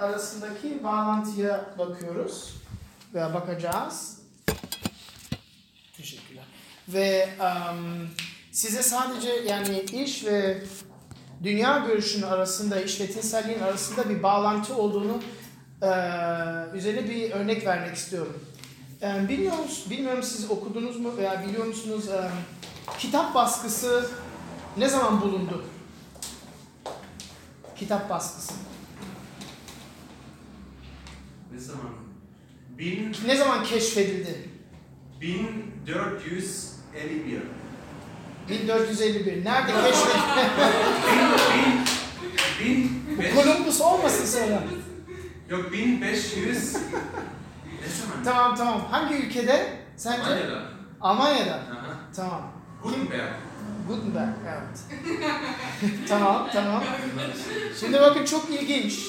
arasındaki bağlantıya bakıyoruz veya bakacağız. Teşekkürler. Ve um, size sadece yani iş ve dünya görüşünün arasında, iş ve tinselliğin arasında bir bağlantı olduğunu e, üzerine bir örnek vermek istiyorum. E, biliyor musunuz, bilmiyorum siz okudunuz mu veya biliyor musunuz e, kitap baskısı ne zaman bulundu? Kitap baskısı. Ne zaman? Bin, Ne zaman keşfedildi? 1451. 1451. Nerede keşfedildi? bin, bin, Bu beş, olmasın sonra. yok 1500. ne zaman? Tamam tamam. Hangi ülkede? Sence? Almanya'da. Almanya'da. Aha. Tamam. Gutenberg. Gutenberg. Evet. tamam tamam. Şimdi bakın çok ilginç.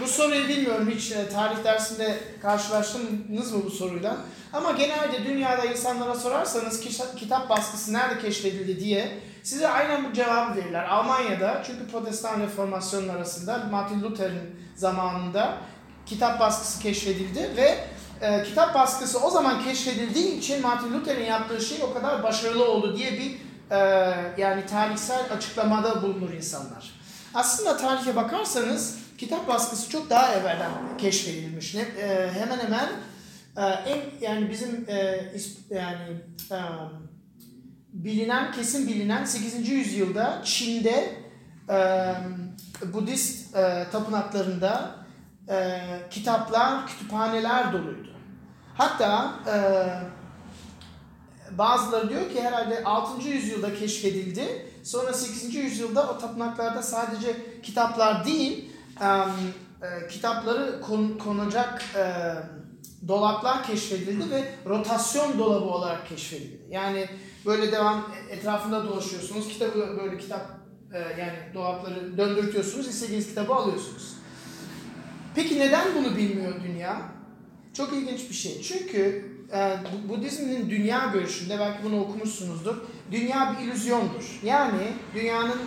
Bu soruyu bilmiyorum hiç e, tarih dersinde karşılaştınız mı bu soruyla? Ama genelde dünyada insanlara sorarsanız kitap, baskısı nerede keşfedildi diye size aynen bu cevabı verirler. Almanya'da çünkü Protestan Reformasyonun arasında Martin Luther'in zamanında kitap baskısı keşfedildi ve e, kitap baskısı o zaman keşfedildiği için Martin Luther'in yaptığı şey o kadar başarılı oldu diye bir e, yani tarihsel açıklamada bulunur insanlar. Aslında tarihe bakarsanız kitap baskısı çok daha evvelden keşfedilmiş. Ne, e, hemen hemen e, en yani bizim e, yani e, bilinen kesin bilinen 8. yüzyılda Çin'de e, Budist e, tapınaklarında e, kitaplar, kütüphaneler doluydu. Hatta e, bazıları diyor ki herhalde 6. yüzyılda keşfedildi. Sonra 8. yüzyılda o tapınaklarda sadece kitaplar değil, e, e, kitapları kon- konacak e, dolaplar keşfedildi ve rotasyon dolabı olarak keşfedildi. Yani böyle devam etrafında dolaşıyorsunuz, kitabı böyle kitap e, yani dolapları döndürtüyorsunuz, istediğiniz kitabı alıyorsunuz. Peki neden bunu bilmiyor dünya? Çok ilginç bir şey. Çünkü e, Bu- Budizmin dünya görüşünde belki bunu okumuşsunuzdur. Dünya bir illüzyondur. Yani dünyanın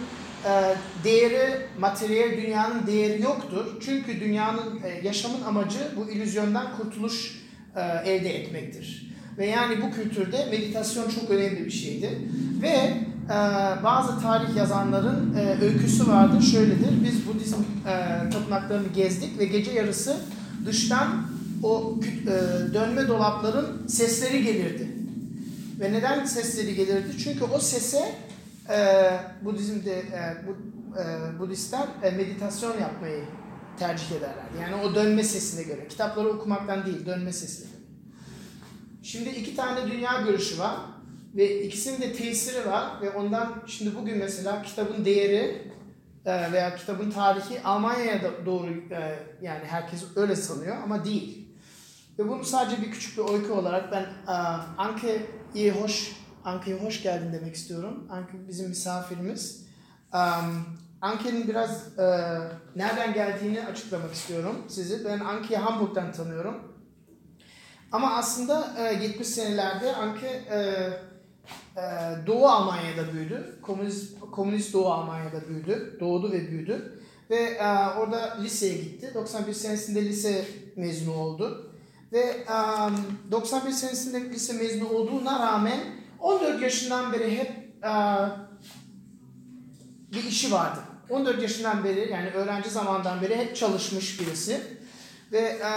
e, değeri, materyal dünyanın değeri yoktur. Çünkü dünyanın e, yaşamın amacı bu illüzyondan kurtuluş e, elde etmektir. Ve yani bu kültürde meditasyon çok önemli bir şeydi. Ve e, bazı tarih yazanların e, öyküsü vardır. Şöyledir. Biz Budizm e, tapınaklarını gezdik ve gece yarısı dıştan o e, dönme dolapların sesleri gelirdi. Ve neden sesleri gelirdi? Çünkü o sese e, Budizm'de e, bu, e, Budistler e, meditasyon yapmayı tercih ederlerdi. Yani o dönme sesine göre. Kitapları okumaktan değil, dönme sesine göre. Şimdi iki tane dünya görüşü var ve ikisinin de tesiri var ve ondan şimdi bugün mesela kitabın değeri veya kitabın tarihi Almanya'ya doğru yani herkes öyle sanıyor ama değil. Ve bunu sadece bir küçük bir öykü olarak ben e, Anke'ye hoş Anke'ye hoş geldin demek istiyorum. Anke bizim misafirimiz. Um, Anke'nin biraz e, nereden geldiğini açıklamak istiyorum size. Ben Anke'yi Hamburg'dan tanıyorum. Ama aslında e, 70 senelerde Anke e, e, Doğu Almanya'da büyüdü. Komünist, komünist Doğu Almanya'da büyüdü. Doğdu ve büyüdü. Ve e, orada liseye gitti. 91 senesinde lise mezunu oldu. Ve e, 91 senesinde lise mezunu olduğuna rağmen 14 yaşından beri hep e, bir işi vardı. 14 yaşından beri yani öğrenci zamandan beri hep çalışmış birisi. Ve e,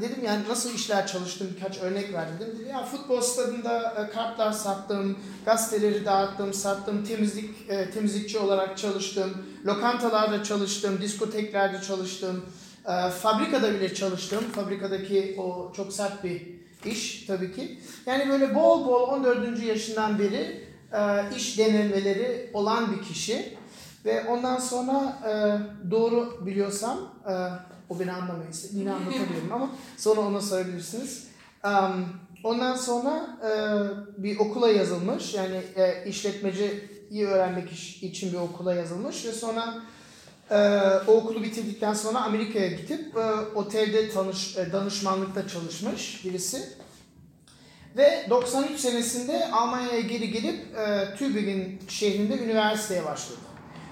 dedim yani nasıl işler çalıştım birkaç örnek verdim. Dedi, ya futbol stadında e, kartlar sattım, gazeteleri dağıttım, sattım, temizlik e, temizlikçi olarak çalıştım, lokantalarda çalıştım, diskoteklerde çalıştım, e, fabrikada bile çalıştım. Fabrikadaki o çok sert bir iş tabii ki. Yani böyle bol bol 14. yaşından beri e, iş denemeleri olan bir kişi. Ve ondan sonra e, doğru biliyorsam, e, o beni anlamayı istediğini anlatamıyorum ama sonra ona sorabilirsiniz. Um, ondan sonra e, bir okula yazılmış, yani e, işletmeciyi öğrenmek için bir okula yazılmış ve sonra e, o okulu bitirdikten sonra Amerika'ya gidip e, otelde tanış, e, danışmanlıkta çalışmış birisi. Ve 93 senesinde Almanya'ya geri gelip e, Tübingen şehrinde üniversiteye başladı.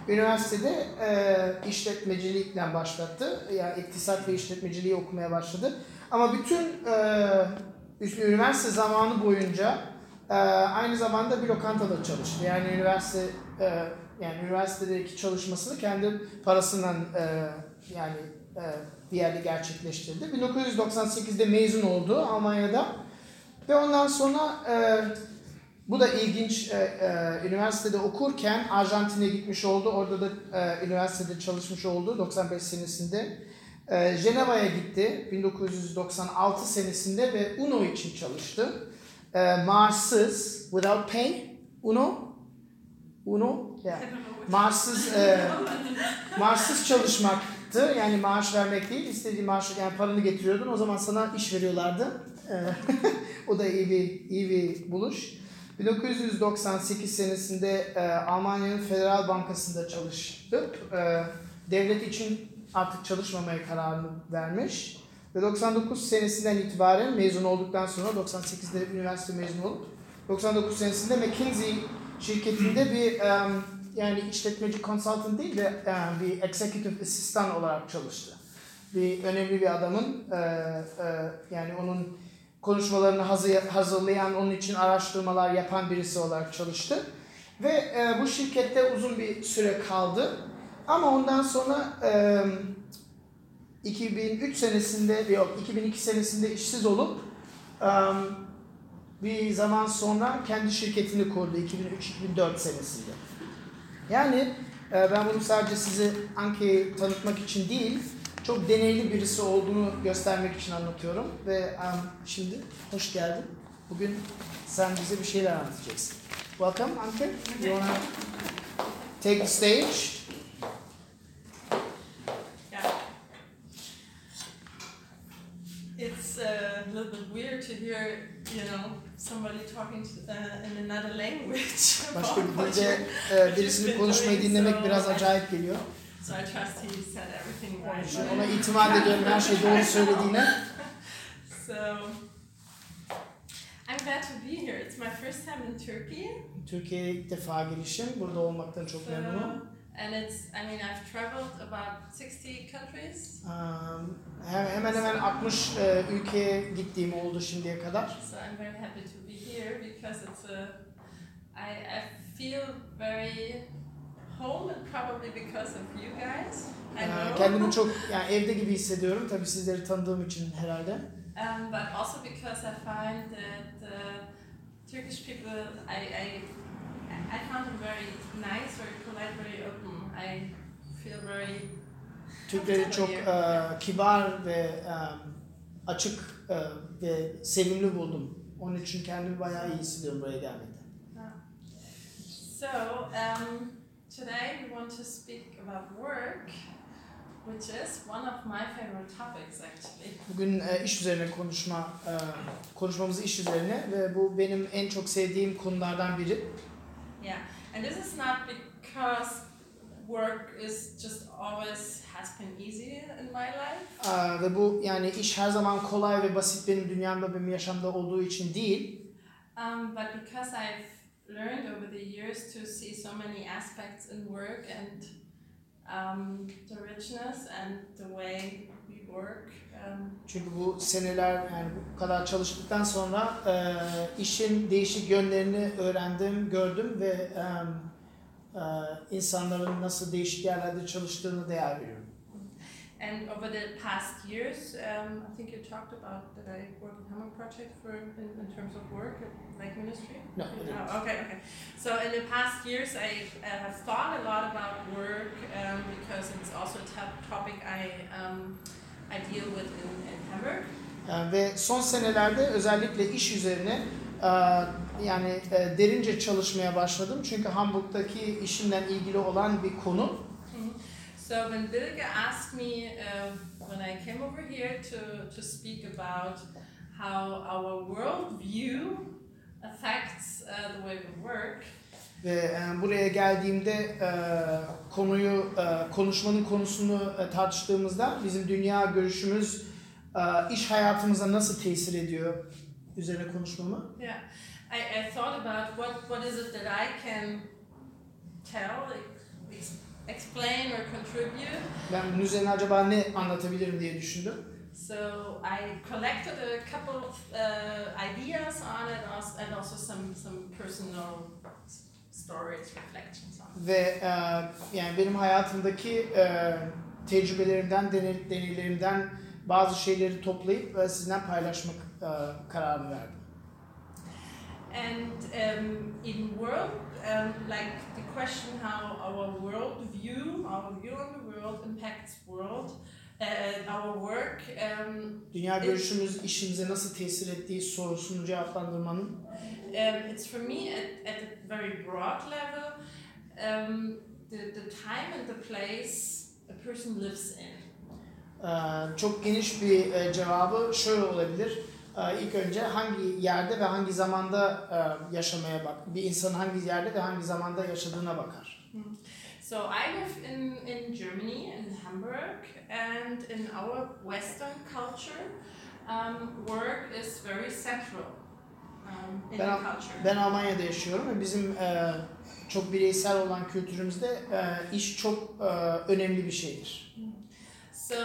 üniversitede e, işletmecilikle başlattı. Yani iktisat ve işletmeciliği okumaya başladı. Ama bütün e, üniversite zamanı boyunca e, aynı zamanda bir lokantada çalıştı. Yani üniversite e, yani üniversitedeki çalışmasını kendi parasından e, yani e, bir yerde gerçekleştirdi. 1998'de mezun oldu Almanya'da ve ondan sonra e, bu da ilginç. E, e, üniversitede okurken Arjantin'e gitmiş oldu. Orada da e, üniversitede çalışmış oldu 95 senesinde. E, Ceneva'ya gitti 1996 senesinde ve UNO için çalıştı. E, maaşsız, without pay, UNO, UNO, yeah. maaşsız, e, maaşsız çalışmaktı. Yani maaş vermek değil, istediği maaş, yani paranı getiriyordun. O zaman sana iş veriyorlardı. E, o da iyi bir iyi bir buluş. 1998 senesinde e, Almanya'nın Federal Bankası'nda çalışıp e, devlet için artık çalışmamaya kararını vermiş. Ve 99 senesinden itibaren mezun olduktan sonra 98'de üniversite mezunu olup 99 senesinde McKinsey şirketinde bir e, yani işletmeci consultant değil de e, bir executive assistant olarak çalıştı. Bir önemli bir adamın e, e, yani onun konuşmalarını hazır, hazırlayan, onun için araştırmalar yapan birisi olarak çalıştı. Ve e, bu şirkette uzun bir süre kaldı. Ama ondan sonra e, 2003 senesinde, yok 2002 senesinde işsiz olup e, bir zaman sonra kendi şirketini kurdu 2003-2004 senesinde. Yani e, ben bunu sadece size Anke'yi tanıtmak için değil, çok deneyli birisi olduğunu göstermek için anlatıyorum. Ve um, şimdi hoş geldin. Bugün sen bize bir şeyler anlatacaksın. Welcome Anke. You wanna take the stage? Yeah. It's a little bit weird to hear, you know, somebody talking to, uh, in another language. Başka bir dilde e, birisinin konuşmayı dinlemek biraz acayip geliyor. So I trust he said everything right. ona itimat ediyorum her şeyi doğru söylediğine. So I'm glad to be here. It's my first time in Turkey. Türkiye'ye ilk defa gelişim. Burada olmaktan çok So, memnunum. And it's, I mean, I've traveled about 60 countries. Um, he- hemen hemen 60 e, ülkeye gittiğim oldu şimdiye kadar. So I'm very happy to be here because it's a, I, I feel very home and probably because of you guys. I Ee, know. Kendimi çok yani evde gibi hissediyorum. Tabii sizleri tanıdığım için herhalde. Um, but also because I find that uh, Turkish people, I, I, I found them very nice, very polite, very open. I feel very Türkleri çok e, kibar ve e, açık e, ve sevimli buldum. Onun için kendimi bayağı iyi hissediyorum buraya gelmekte. So, um, today we want to speak about work, which is one of my favorite topics actually. Bugün e, iş üzerine konuşma e, konuşmamız iş üzerine ve bu benim en çok sevdiğim konulardan biri. Yeah, and this is not because work is just always has been easy in my life. E, ve bu yani iş her zaman kolay ve basit benim dünyamda benim yaşamda olduğu için değil. Um, but because I've learned over the years to see so many aspects in work and um, the richness and the way Çünkü bu seneler yani bu kadar çalıştıktan sonra e, işin değişik yönlerini öğrendim, gördüm ve e, e, insanların nasıl değişik yerlerde çalıştığını değer veriyorum. and over the past years, um, I think you talked about that I work in Hammer Project for in, in terms of work, like ministry. No. Oh, okay, okay. So in the past years, I have thought a lot about work um, because it's also a top topic I um, I deal with in, in Hamburg. E, ve son senelerde özellikle iş üzerine e, yani e, derince çalışmaya başladım. Çünkü Hamburg'daki işimle ilgili olan bir konu. So when Bilge asked me uh, when I came over here to, to speak about how our worldview affects uh, the way we work, Ve e, buraya geldiğimde e, konuyu e, konuşmanın konusunu e, tartıştığımızda bizim dünya görüşümüz e, iş hayatımıza nasıl tesir ediyor üzerine konuşmamı. yeah, I, I thought about what, what is it that I can tell, like, explain or contribute. Ben bunun üzerine acaba ne anlatabilirim diye düşündüm. So I collected a couple of uh, ideas on it and also some, some personal s- stories, reflections on. Ve e, yani benim hayatımdaki e, tecrübelerimden, deney- deneylerimden bazı şeyleri toplayıp e, sizinle paylaşmak e, kararını verdim. And um, in world, um, like the question how our world view, our view on the world impacts world, our work, um, Dünya görüşümüz işimize nasıl tesir ettiği sorusunu cevaplandırmanın um, it's for me at, at a very broad level, um, the, the time and the place a person lives in. e, çok geniş bir e, cevabı şöyle olabilir. E, ilk önce hangi yerde ve hangi zamanda e, yaşamaya bak. Bir insan hangi yerde ve hangi zamanda yaşadığına bakar. So I live in, in Germany, in Hamburg, and in our Western culture, um, work is very central um, in Ben- the culture. Ben Almanya'da yaşıyorum ve bizim e, çok bireysel olan kültürümüzde e, iş çok e, önemli bir şeydir. So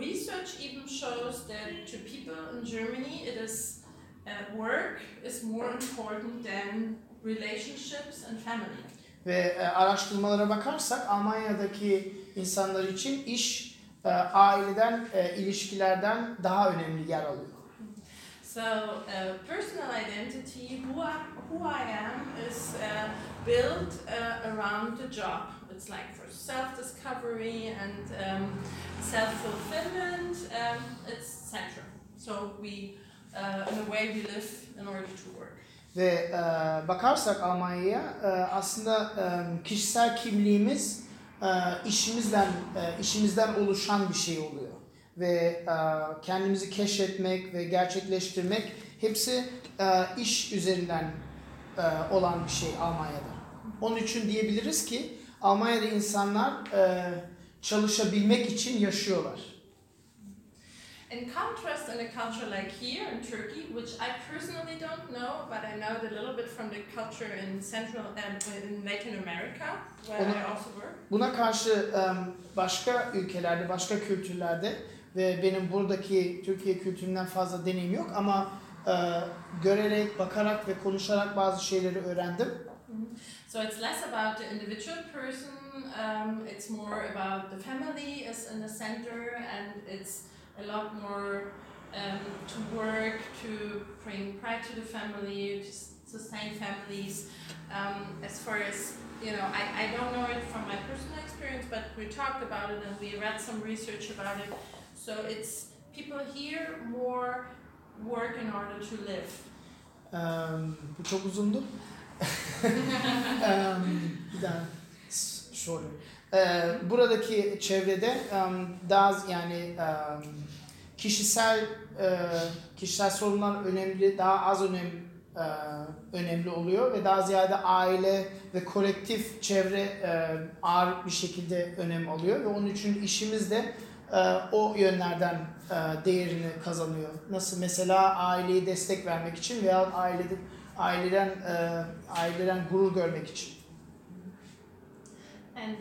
research even shows that to people in Germany, it is uh, work is more important than relationships and family. Ve e, araştırmalara bakarsak Almanya'daki insanlar için iş e, aileden, e, ilişkilerden daha önemli yer alıyor. So uh, personal identity, who I, who I am, is uh, built uh, around the job. It's like for self-discovery and um, self-fulfillment. Um, it's central. So we, uh, in a way, we live in order to work. Ve e, bakarsak Almanya'ya e, aslında e, kişisel kimliğimiz e, işimizden e, işimizden oluşan bir şey oluyor. Ve e, kendimizi keşfetmek ve gerçekleştirmek hepsi e, iş üzerinden e, olan bir şey Almanya'da. Onun için diyebiliriz ki Almanya'da insanlar e, çalışabilmek için yaşıyorlar. In contrast, in a culture like here in Turkey, which I personally don't know, but I know it a little bit from the culture in Central and in Latin America, where Ona- I also work. Buna karşı e, başka ülkelerde, başka kültürlerde ve benim buradaki Türkiye kültüründen fazla deneyim yok ama e, görerek, bakarak ve konuşarak bazı şeyleri öğrendim. So it's less about the individual person, um, it's more about the family is in the center, and it's a lot more um, to work, to bring pride to the family, to sustain families. Um, as far as, you know, I, I don't know it from my personal experience, but we talked about it and we read some research about it. So it's people here more work in order to live. E, bu çok uzundu. e, bir daha s- shorter. E, buradaki çevrede e, daha yani e, kişisel e, kişisel sorunlar önemli, daha az önem e, önemli oluyor ve daha ziyade aile ve kolektif çevre e, ağır bir şekilde önem alıyor ve onun için işimiz de e, o yönlerden e, değerini kazanıyor. Nasıl mesela aileyi destek vermek için veya ailede aileden e, aileden gurur görmek için. And.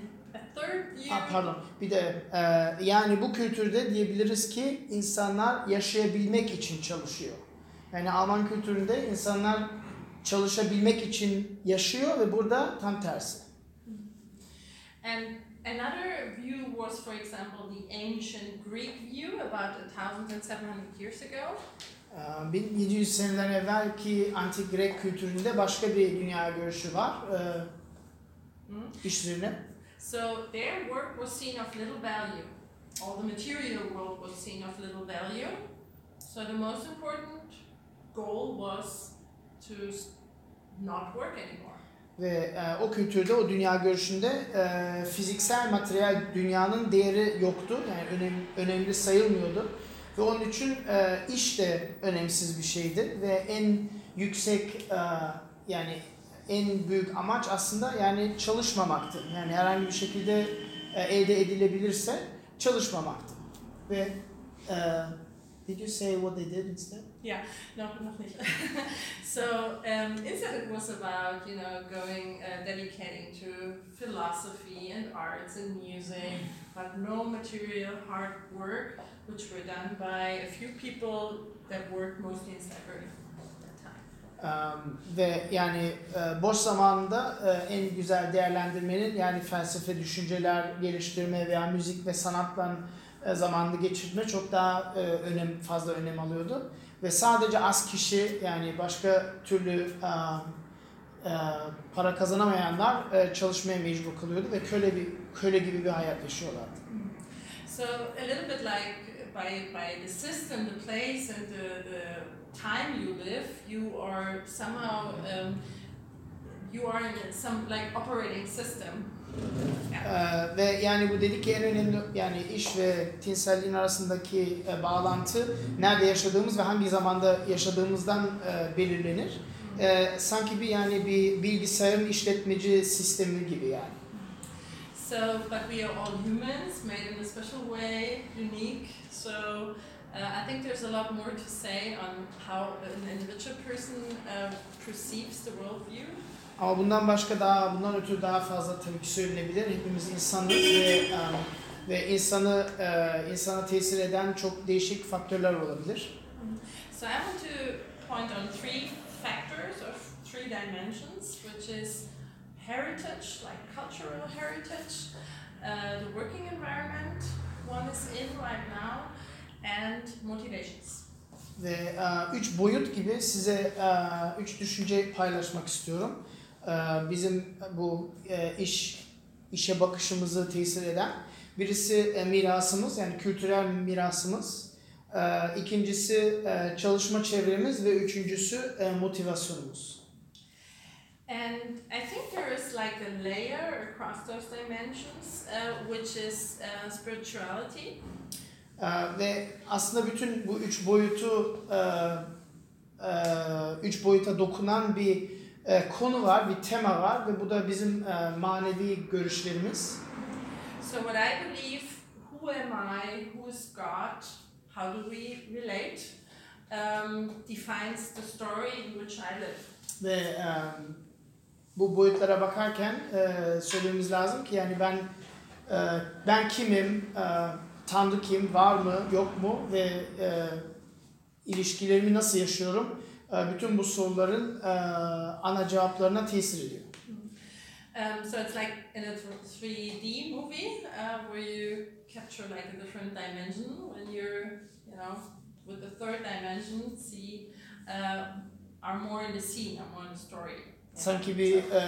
Ha, pardon. Bir de e, yani bu kültürde diyebiliriz ki insanlar yaşayabilmek için çalışıyor. Yani Alman kültüründe insanlar çalışabilmek için yaşıyor ve burada tam tersi. And another view was, for example, the ancient Greek view about 1,700 years ago. E, 1700 seneler evvelki antik Grek kültüründe başka bir dünya görüşü var. E, Hmm? iş üzerine. So their work was seen of little value. All the material world was seen of little value. So the most important goal was to not work anymore. Ve e, o kültürde, o dünya görüşünde e, fiziksel materyal dünyanın değeri yoktu. Yani önem, önemli sayılmıyordu. Ve onun için e, iş de önemsiz bir şeydi. Ve en yüksek e, yani en büyük amaç aslında yani çalışmamaktı. Yani herhangi bir şekilde e, elde edilebilirse çalışmamaktı. Ve e, Did you say what they did instead? No, noch nicht. so um, instead it was about you know going uh, dedicating to philosophy and arts and music, but no material hard work, which were done by a few people that worked mostly in Cyber at that time. Um, ve yani boş zamanında e, en güzel değerlendirmenin yani felsefe, düşünceler geliştirme veya müzik ve sanatla zamanını geçirme çok daha önem fazla önem alıyordu. Ve sadece az kişi yani başka türlü para kazanamayanlar çalışmaya mecbur kalıyordu ve köle bir köle gibi bir hayat yaşıyorlardı. So a little bit like by by the system, the place, and the, the time you live, you are somehow um, you are in some like operating system. Ee, ve yani bu dedik ki en önemli yani iş ve tinselliğin arasındaki e, bağlantı nerede yaşadığımız ve hangi zamanda yaşadığımızdan e, belirlenir. E, sanki bir yani bir bilgisayarın işletmeci sistemi gibi yani. So, but we are all humans, made in a special way, unique. So, uh, I think there's a lot more to say on how an individual person uh, perceives the worldview. Ama bundan başka daha bundan ötürü daha fazla tabii ki söylenebilir. Hepimiz insanız ve e, ve insanı e, insana tesir eden çok değişik faktörler olabilir. So, I want to point on three factors or three dimensions, which is heritage, like cultural heritage, uh, the working environment one is in right now, and motivations. Ve e, üç boyut gibi size e, üç düşünce paylaşmak istiyorum. E, bizim bu e, iş işe bakışımızı tesir eden. Birisi e, mirasımız yani kültürel mirasımız. E, ikincisi e, çalışma çevremiz ve üçüncüsü e, motivasyonumuz. And I think there is like a layer across those dimensions, uh, which is uh, spirituality. E, ve aslında bütün bu üç boyutu e, e, üç boyuta dokunan bir e, konu var, bir tema var ve bu da bizim e, manevi görüşlerimiz. So, what I believe who am I, who is God, how do we relate, um, defines the story in which I live. Ve e, bu boyutlara bakarken e, söylememiz lazım ki yani ben e, ben kimim, e, Tanrı kim, var mı, yok mu ve e, ilişkilerimi nasıl yaşıyorum? E, bütün bu soruların e, ana cevaplarına tesir ediyor. Um, so it's like in a 3D movie uh, where you capture like a different dimension when you're, you know, with the third dimension, see, uh, are more in the scene, are more in the story. Sanki bir e,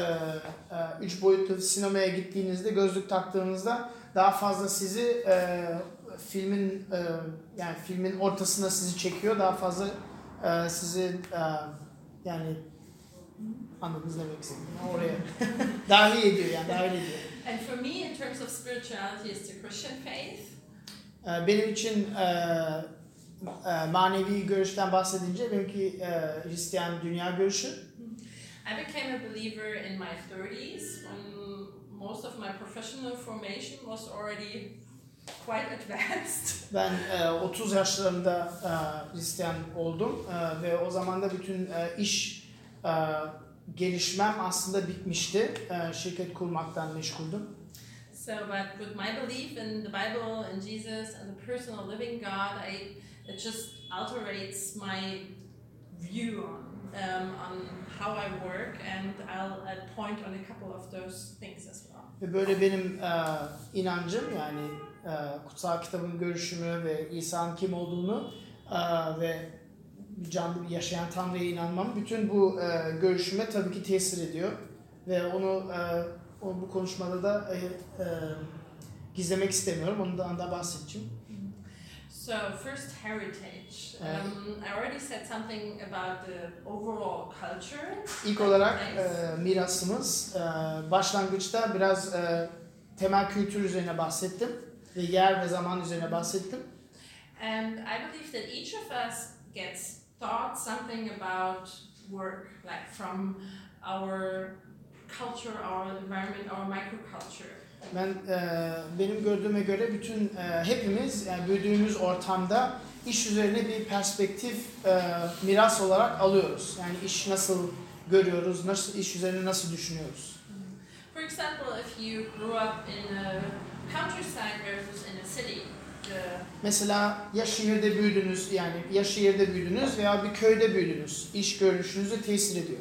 e, üç boyutlu sinemaya gittiğinizde gözlük taktığınızda daha fazla sizi e, filmin e, yani filmin ortasına sizi çekiyor daha fazla e, sizi e, yani anladınız demek istediğim oraya dahil ediyor yani dahil ediyor. And for me, in terms of spirituality, is the Christian faith. E, benim için e, e, manevi görüşten bahsedince benimki e, Hristiyan dünya görüşü. I became a believer in my 30s when most of my professional formation was already quite advanced. Ben e, 30 yaşlarında e, Hristiyan oldum e, ve o zaman da bütün e, iş e, gelişmem aslında bitmişti. E, şirket kurmaktan meşguldüm. So, but with my belief in the Bible and Jesus and the personal living God, I it just alterates my view on um, on how I work, and I'll, I'll point on a couple of those things as well. Ve böyle benim e, inancım yani e, kutsal kitabın görüşümü ve İsa'nın kim olduğunu e, ve canlı bir yaşayan Tanrı'ya inanmam bütün bu e, görüşüme tabii ki tesir ediyor. Ve onu, e, onu bu konuşmada da e, e, gizlemek istemiyorum. Ondan da bahsedeceğim. So, first, heritage. Um, I already said something about the overall culture. İlk olarak e, mirasımız. E, başlangıçta biraz e, temel kültür üzerine bahsettim. Ve yer ve zaman üzerine bahsettim. And I believe that each of us gets taught something about work, like from our culture, our environment, our microculture. Ben e, benim gördüğüme göre bütün e, hepimiz yani büyüdüğümüz ortamda iş üzerine bir perspektif e, miras olarak alıyoruz. Yani iş nasıl görüyoruz, nasıl iş üzerine nasıl düşünüyoruz. For example, if you grew up in a countryside versus in a city, Mesela ya şehirde büyüdünüz yani ya şehirde büyüdünüz veya bir köyde büyüdünüz. İş görüşünüze tesir ediyor.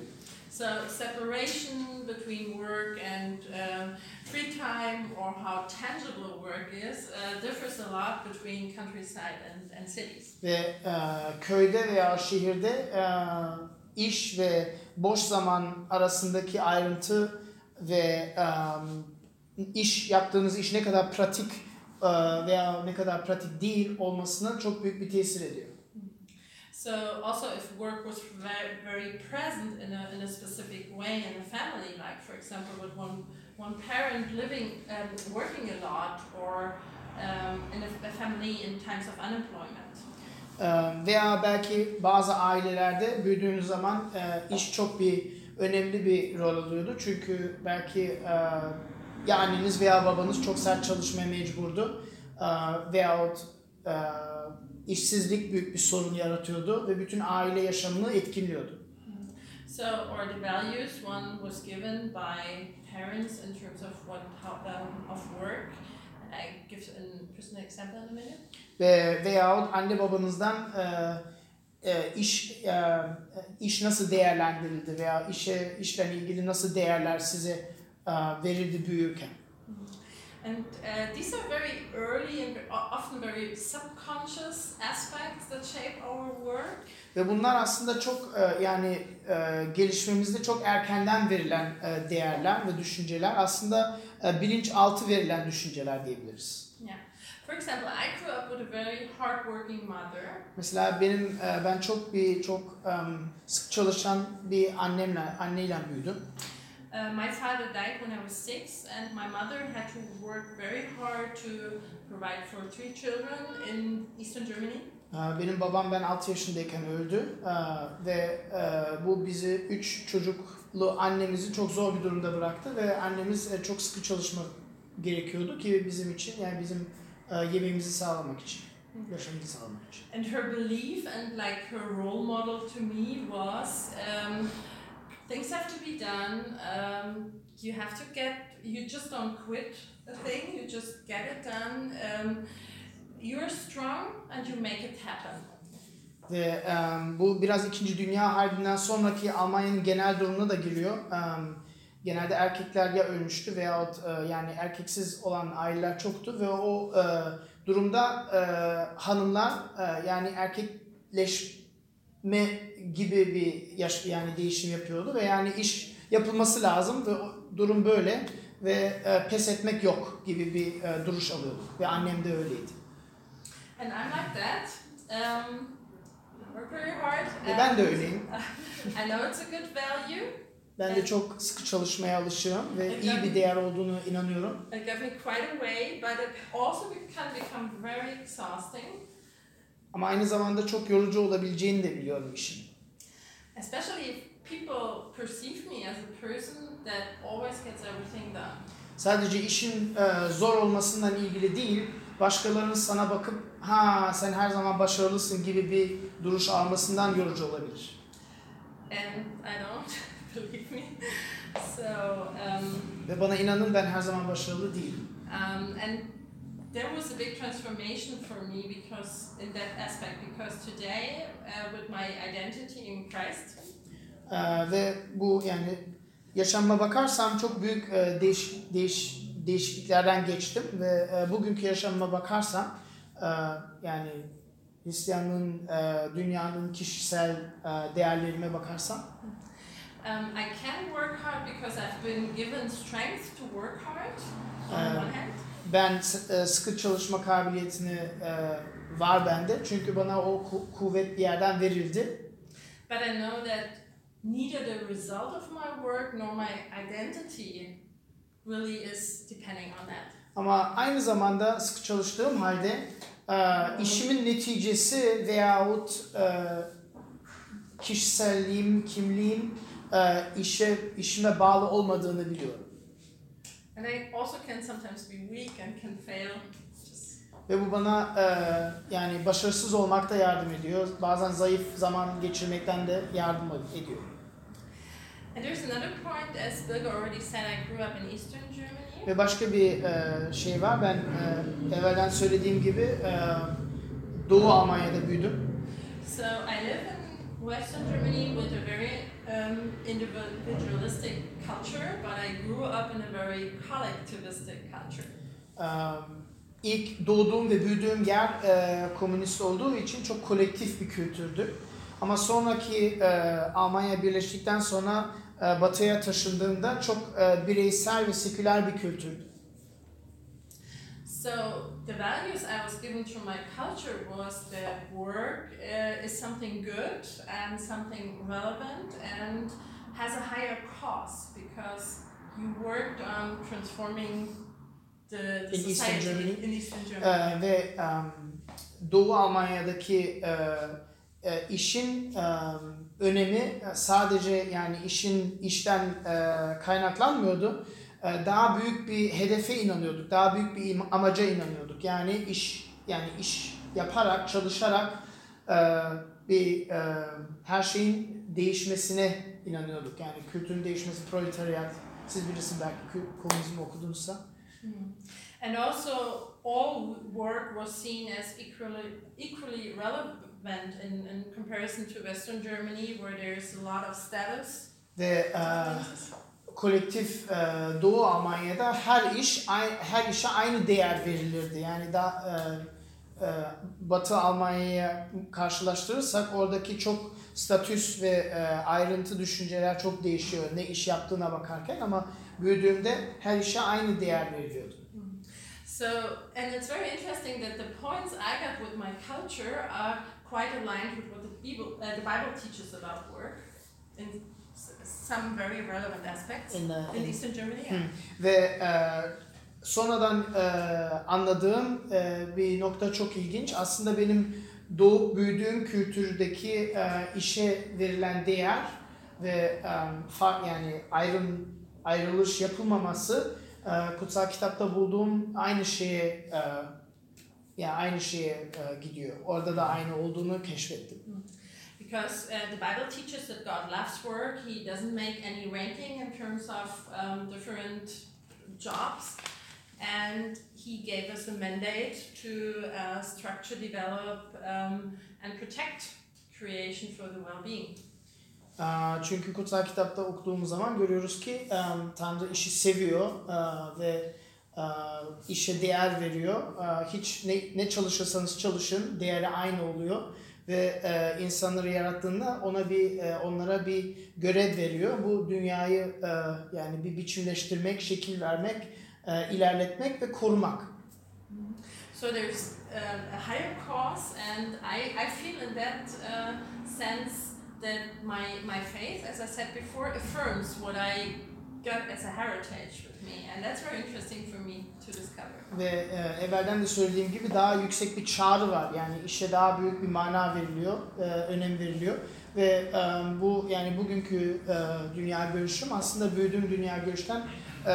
So separation between work and um, free time, or how tangible work is, uh, differs a lot between countryside and, and cities. Ve e, köyde veya şehirde e, iş ve boş zaman arasındaki ayrıntı ve e, iş yaptığınız iş ne kadar pratik e, veya ne kadar pratik değil olmasına çok büyük bir tesir ediyor. So also, if work was very, very present in a, in a specific way in a family, like for example, with one one parent living um, working a lot, or um, in a, a family in times of unemployment. Veya belki bazı ailelerde büyüdüğünüz zaman e, iş çok bir önemli bir rol alıyordu. Çünkü belki e, ya anneniz veya babanız çok sert çalışmaya mecburdu. E, veyahut e, işsizlik büyük bir sorun yaratıyordu ve bütün aile yaşamını etkiliyordu. So, or the values one was given by parents in terms of what how, um, of work. I give a personal example in a minute. Ve veyahut anne babanızdan e, e, iş e, iş nasıl değerlendirildi veya işe işle ilgili nasıl değerler size e, verildi büyürken. And uh, these are very early and often very subconscious aspects that shape our work. Ve bunlar aslında çok e, yani e, gelişmemizde çok erkenden verilen e, değerler ve düşünceler aslında bilinçaltı verilen düşünceler diyebiliriz. Yeah. For example, I grew up with a very hardworking mother. Mesela benim ben çok bir çok sık çalışan bir annemle anneyle büyüdüm. Uh, my father died when I was six, and my mother had to work very hard to provide for three children in Eastern Germany. E, Benim babam ben 6 yaşındayken öldü E, ve e, bu bizi 3 çocuklu annemizi çok zor bir durumda bıraktı ve annemiz çok sıkı çalışma gerekiyordu ki bizim için yani bizim yemeğimizi sağlamak için, yaşamımızı sağlamak için. And her belief and like her role model to me was um, things have to be done. Um, you have to get, you just don't quit a thing, you just get it done. Um, you're strong and you make it happen. Ve e, bu biraz 2. Dünya Harbi'nden sonraki Almanya'nın genel durumuna da giriyor. E, genelde erkekler ya ölmüştü veyahut e, yani erkeksiz olan aileler çoktu ve o e, durumda e, hanımlar e, yani erkekleşme gibi bir yaş yani değişim yapıyordu ve yani iş yapılması lazım ve durum böyle ve e, pes etmek yok gibi bir e, duruş alıyordu ve annem de öyleydi. And I'm like that. Um, work very hard. Ve ben de and öyleyim. I know it's a good value. Ben de çok sıkı çalışmaya alışığım ve iyi bir değer olduğunu inanıyorum. It got me quite away, but it also can become very exhausting, Ama aynı zamanda çok yorucu olabileceğini de biliyorum işin. Especially if people perceive me as a person that always gets everything done. Sadece işin e, zor olmasından ilgili değil, başkalarının sana bakıp ha sen her zaman başarılısın gibi bir duruş almasından yorucu olabilir. And I don't believe me. So, um, Ve bana inanın ben her zaman başarılı değilim. um, and there was a big transformation for me because in that aspect because today uh, with my identity in Christ E, ve bu yani yaşamıma bakarsam çok büyük e, değiş, değiş, değişikliklerden geçtim ve e, bugünkü yaşamıma bakarsam e, yani Hristiyanlığın, e, dünyanın kişisel e, değerlerime bakarsam um, I can work hard because I've been given strength to work hard on Um, one hand. Ben e, sıkı çalışma kabiliyetini e, var bende çünkü bana o ku- kuvvet bir yerden verildi. But I know that neither the result of my work nor my identity really is depending on that. Ama aynı zamanda sıkı çalıştığım halde e, işimin neticesi veyahut kişiselliğim, kimliğim işe işime bağlı olmadığını biliyorum. And I also can sometimes be weak and can fail. Ve bu bana e, yani başarısız olmakta yardım ediyor. Bazen zayıf zaman geçirmekten de yardım ediyor. And there's another point, as Birger already said, I grew up in Eastern Germany. Ve başka bir e, şey var. Ben e, evvelden söylediğim gibi e, Doğu Almanya'da büyüdüm. So I live in Western Germany with a very um, individualistic culture, but I grew up in a very collectivistic culture. E, ilk doğduğum ve büyüdüğüm yer e, komünist olduğu için çok kolektif bir kültürdü. Ama sonraki e, Almanya birleştikten sonra e, batıya taşındığımda çok e, bireysel ve seküler bir kültürdü. So the values I was given through my culture was that work uh, is something good and something relevant and has a higher cost because you worked on transforming the, the In Eastern society Germany? in Eastern Germany. Ee, ve em, Doğu Almanya'daki e, e, işin e, önemi sadece yani işin işten e, kaynaklanmıyordu. E, daha büyük bir hedefe inanıyorduk. Daha büyük bir amaca inanıyorduk. Yani iş yani iş yaparak, çalışarak e, bir e, her şeyin değişmesine inanıyorduk. Yani kültürün değişmesi, proletariyat. Siz bilirsiniz belki komünizmi okudunuzsa. Hmm. And also, all work was seen as equally equally relevant in, in comparison to Western Germany, where there's a lot of status. Ve e, kolektif e, Doğu Almanya'da her iş her işe aynı değer verilirdi. Yani da e, e, Batı Almanya'ya karşılaştırırsak oradaki çok statüs ve e, ayrıntı düşünceler çok değişiyor ne iş yaptığına bakarken ama büyüdüğümde her işe aynı değer veriliyordu. So, and it's very interesting that the points I got with my culture are quite aligned with what the Bible, uh, the Bible teaches about work s- some very relevant aspects In the- in in- Eastern Germany. Hmm. Yeah. Ve e, sonradan e, anladığım e, bir nokta çok ilginç. Aslında benim doğup büyüdüğüm kültürdeki e, işe verilen değer ve e, fark yani ayrım ayrılış yapılmaması e, kutsal kitapta bulduğum aynı şeye e, yani aynı şeye e, gidiyor. Orada da aynı olduğunu keşfettim. Because uh, the Bible teaches that God loves work. He doesn't make any ranking in terms of um, different jobs. And He gave us a mandate to uh, structure, develop, um, and protect creation for the well being. Aa, Çünkü kutsal kitapta okuduğumuz zaman görüyoruz ki em, Tanrı işi seviyor ve işe değer veriyor. Hiç ne, ne çalışırsanız çalışın değeri aynı oluyor ve e, insanları yarattığında ona bir e, onlara bir görev veriyor. Bu dünyayı e, yani bir biçimleştirmek, şekil vermek, e, ilerletmek ve korumak. So there's um, a higher cause, and I, I feel in that uh, sense that my, my faith, as I said before, affirms what I got as a heritage with me, and that's very interesting for me to discover. Ve e, evvelden de söylediğim gibi daha yüksek bir çağrı var. Yani işe daha büyük bir mana veriliyor, e, önem veriliyor. Ve e, bu yani bugünkü e, dünya görüşüm aslında büyüdüğüm dünya görüşten e,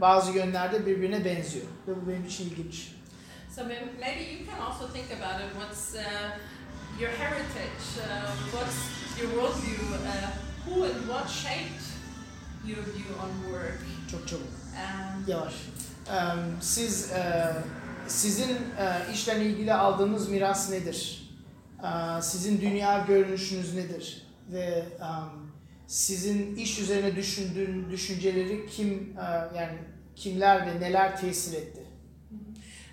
bazı yönlerde birbirine benziyor. Ve bu benim için ilginç. So may- maybe you can also think about it. What's uh, your heritage? Uh, what's your worldview? Uh, who and what shaped your view on work? Çok çabuk. Um, Yavaş. E, siz e, sizin e, işle ilgili aldığınız miras nedir? E, sizin dünya görünüşünüz nedir? Ve e, sizin iş üzerine düşündüğün düşünceleri kim e, yani kimler ve neler tesir etti?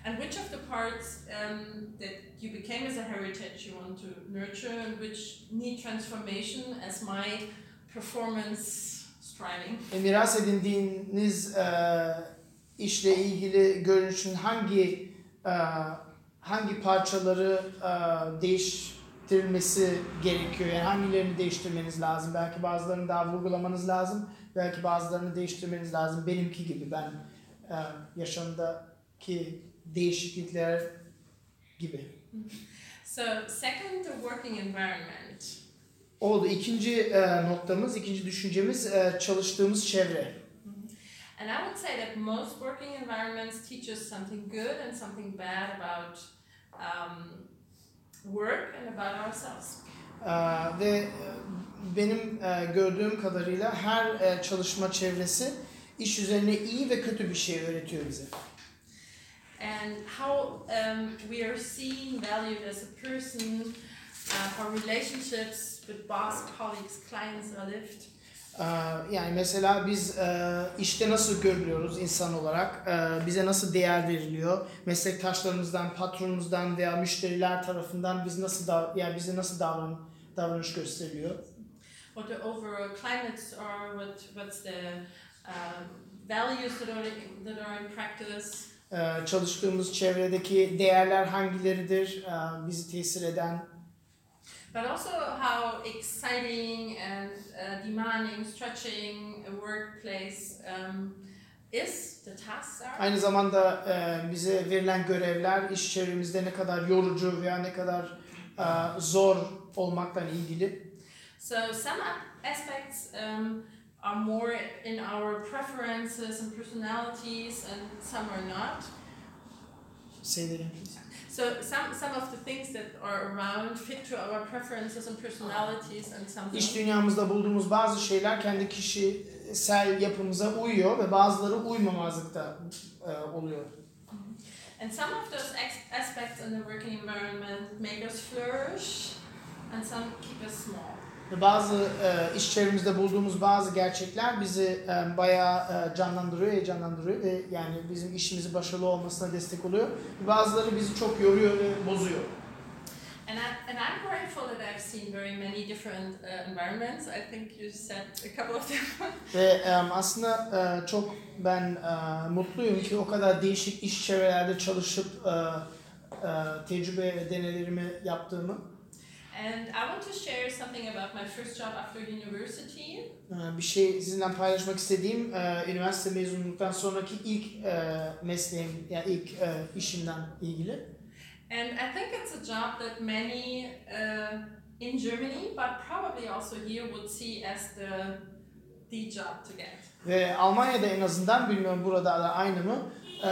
And which of the parts um, that you became as a heritage you want to nurture and which need transformation as my performance striving? E, miras edindiğiniz e, işle ilgili görünüşün hangi e, hangi parçaları e, değiştirilmesi gerekiyor? Yani hangilerini değiştirmeniz lazım? Belki bazılarını daha vurgulamanız lazım. Belki bazılarını değiştirmeniz lazım. Benimki gibi ben e, yaşamdaki değişiklikler gibi. So, second, the working environment. Oldu. İkinci e, noktamız, ikinci düşüncemiz e, çalıştığımız çevre. And I would say that most working environments teach us something good and something bad about um, work and about ourselves. Ee, ve e, benim e, gördüğüm kadarıyla her e, çalışma çevresi iş üzerine iyi ve kötü bir şey öğretiyor bize. And how um, we are seen, valued as a person, uh, how relationships with boss, colleagues, clients are lived. Ee, Yani mesela biz e, işte nasıl görülüyoruz insan olarak, e, bize nasıl değer veriliyor, meslektaşlarımızdan, patronumuzdan veya müşteriler tarafından biz nasıl dav yani bize nasıl davran davranış gösteriliyor. what the overall climates are, what what's the um, values that are that are in practice, Ee, çalıştığımız çevredeki değerler hangileridir, e, bizi tesir eden. But also how exciting and uh, demanding, stretching a workplace um, is. The tasks are. Aynı zamanda e, bize verilen görevler iş çevremizde ne kadar yorucu veya ne kadar e, zor olmakla ilgili. So some aspects um, are more in our preferences and personalities, and some are not. Say that again, please. So some some of the things that are around fit to our preferences and personalities, and some İş dünyamızda bulduğumuz bazı şeyler kendi kişisel yapımıza uyuyor ve bazıları uymamazlıkta e, oluyor. And some of those aspects in the working environment make us flourish, and some keep us small. Bazı e, iş çevremizde bulduğumuz bazı gerçekler bizi e, bayağı e, canlandırıyor, heyecanlandırıyor ve yani bizim işimizi başarılı olmasına destek oluyor. Bazıları bizi çok yoruyor ve bozuyor. And, I, and I'm grateful that I've seen very many different uh, environments. I think you said a couple of them. Ve e, aslında e, çok ben e, mutluyum ki o kadar değişik iş çevrelerde çalışıp e, e, tecrübe denelerimi yaptığımı. And I want to share something about my first job after university. E, bir şey sizinle paylaşmak istediğim e, üniversite mezunluktan sonraki ilk e, mesleğim, yani ilk e, işimden ilgili. And I think it's a job that many uh, in Germany, but probably also here, would see as the the job to get. Ve Almanya'da en azından bilmiyorum burada da aynı mı? e,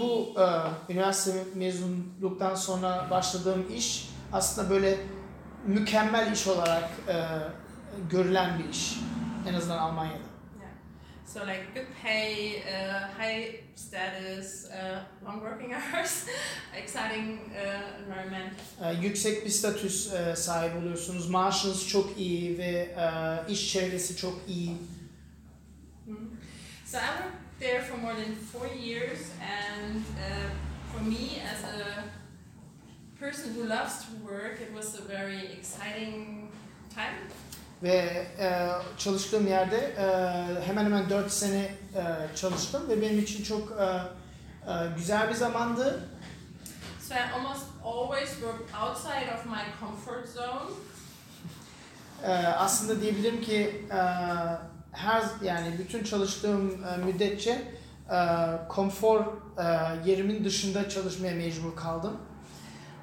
bu e, üniversite mezunluktan sonra başladığım iş aslında böyle mükemmel iş olarak e, görülen bir iş. En azından Almanya'da. So like good pay, uh, high status, uh, long working hours, exciting uh, environment. Yüksek bir statüs e, sahip oluyorsunuz. Maaşınız çok iyi ve e, iş çevresi çok iyi. Mhm. So I worked there for more than four years, and uh, for me as a person who loves to work, it was a very exciting time. Ve e, çalıştığım yerde e, hemen hemen 4 sene e, çalıştım ve benim için çok e, e, güzel bir zamandı. So I almost always worked outside of my comfort zone. E, aslında diyebilirim ki e, her yani bütün çalıştığım e, müddetçe e, konfor e, yerimin dışında çalışmaya mecbur kaldım.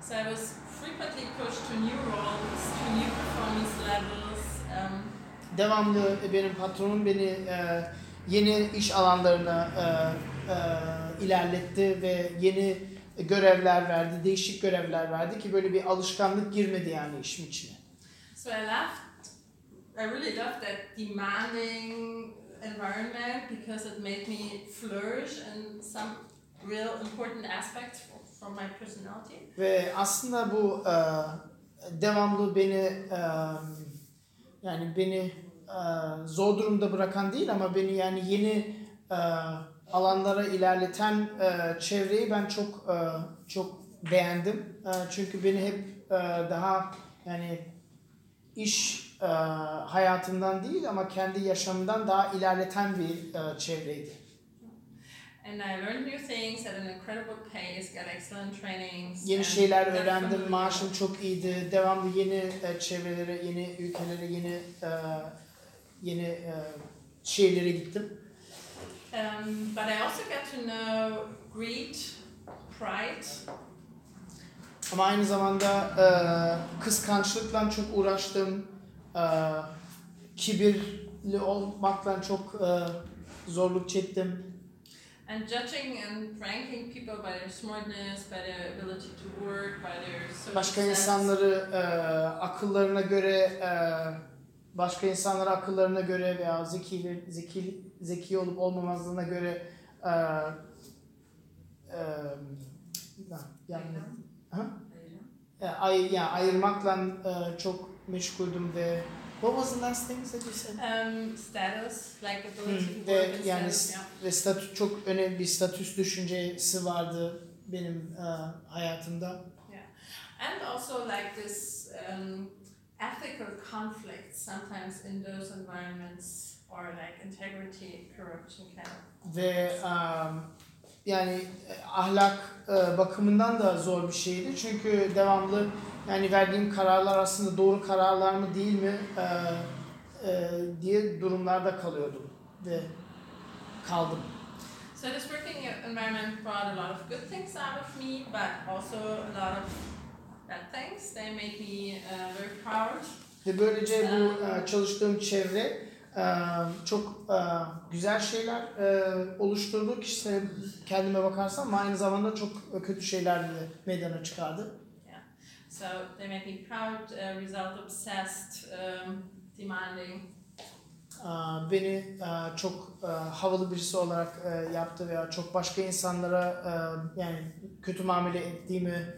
So I was frequently pushed to new roles, to new performance levels. Um, Devamlı benim patronum beni e, yeni iş alanlarına e, e, ilerletti ve yeni görevler verdi, değişik görevler verdi ki böyle bir alışkanlık girmedi yani işin içine. so I loved, I really loved that demanding environment because it made me flourish in some real important aspects from my personality. Ve aslında bu e, devamlı beni e, yani beni e, zor durumda bırakan değil ama beni yani yeni e, alanlara ilerleten e, çevreyi ben çok e, çok beğendim. E, çünkü beni hep e, daha yani iş e, hayatımdan değil ama kendi yaşamımdan daha ilerleten bir e, çevreydi. And I learned new things at an incredible pace, got excellent trainings. Yeni şeyler öğrendim, maaşım çok iyiydi. Devamlı yeni e, çevrelere, yeni ülkelere, yeni e, yeni e, şehirlere gittim. Um, but I also got to know greed, pride, Ama aynı zamanda e, kıskançlıkla çok uğraştım. E, kibirli olmakla çok e, zorluk çektim. And judging and ranking people by their smartness, by their ability to work, by their social Başka status. insanları e, akıllarına göre e, başka insanları akıllarına göre veya zeki zeki zeki olup olmamazlığına göre e, e, yani ha? E, ay, yani ayırmakla e, çok meşguldüm ve what was the last thing that you said? Um, status, like ability Hmm, and yani status, yeah. ve statü çok önemli bir statüs düşüncesi vardı benim e, hayatımda. And also like this um, ethical conflict sometimes in those environments or like integrity, corruption kind of. ve um, yani e, ahlak e, bakımından da zor bir şeydi çünkü devamlı yani verdiğim kararlar aslında doğru kararlar mı değil mi e, e, diye durumlarda kalıyordum ve kaldım. So this working environment brought a lot of good things out of me, but also a lot of bad things. They made me uh, very proud. Ve böylece bu e, çalıştığım çevre e, çok e, güzel şeyler e, oluşturdu. Kişisel kendime bakarsam ama aynı zamanda çok kötü şeyler de meydana çıkardı. So they made me proud, uh, result obsessed, um, demanding. Beni çok havalı birisi olarak yaptı veya çok başka insanlara yani kötü muamele ettiğimi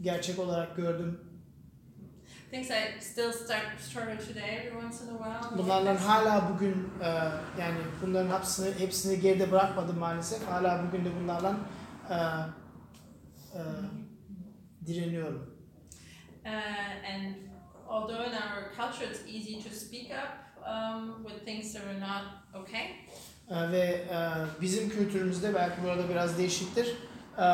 gerçek olarak gördüm. Things I still start struggle today every once in a while. Bunlardan hala bugün yani bunların hepsini hepsini geride bırakmadım maalesef. Hala bugün de bunlarla e, e, direniyorum. Uh, and although in our culture it's easy to speak up um, with things that are not okay, E, ve e, bizim kültürümüzde belki burada biraz değişiktir. E,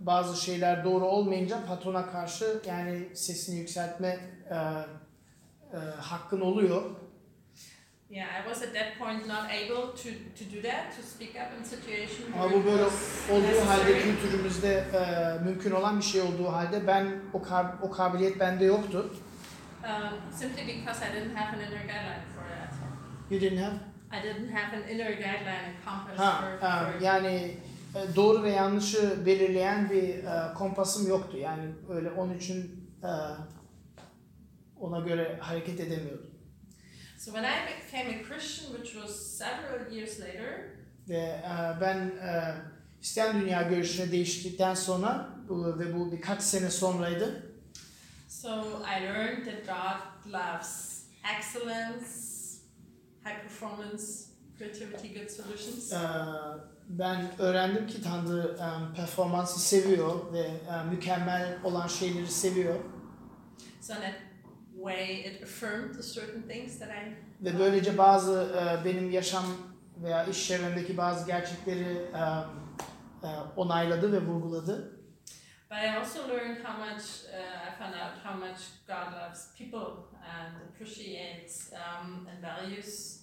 bazı şeyler doğru olmayınca patrona karşı yani sesini yükseltme e, e, hakkın oluyor. Yeah, I was at that point not able to, to do that, to speak up in situations Ama bu böyle olduğu halde kültürümüzde e, mümkün olan bir şey olduğu halde ben o kab- o kabiliyet bende yoktu. Um, simply because I didn't have an inner guideline for that. You didn't have? I didn't have an inner guideline and compass Ha, for, e, for yani e, doğru ve yanlışı belirleyen bir e, kompasım yoktu. Yani öyle onun için e, ona göre hareket edemiyordum. So when I became a Christian, which was several years later, Ve e, ben e, Hristiyan dünya görüşüne değiştikten sonra ve bu birkaç sene sonraydı. so I learned that God loves excellence, high performance, creativity, good solutions. E, ben öğrendim ki Tanrı e, performansı seviyor ve e, mükemmel olan şeyleri seviyor. So that way, it affirmed certain things that I Ve böylece bazı e, benim yaşam veya iş çevremdeki bazı gerçekleri e, e, onayladı ve vurguladı. But I also learned how much uh, I found out how much God loves people and appreciates um, and values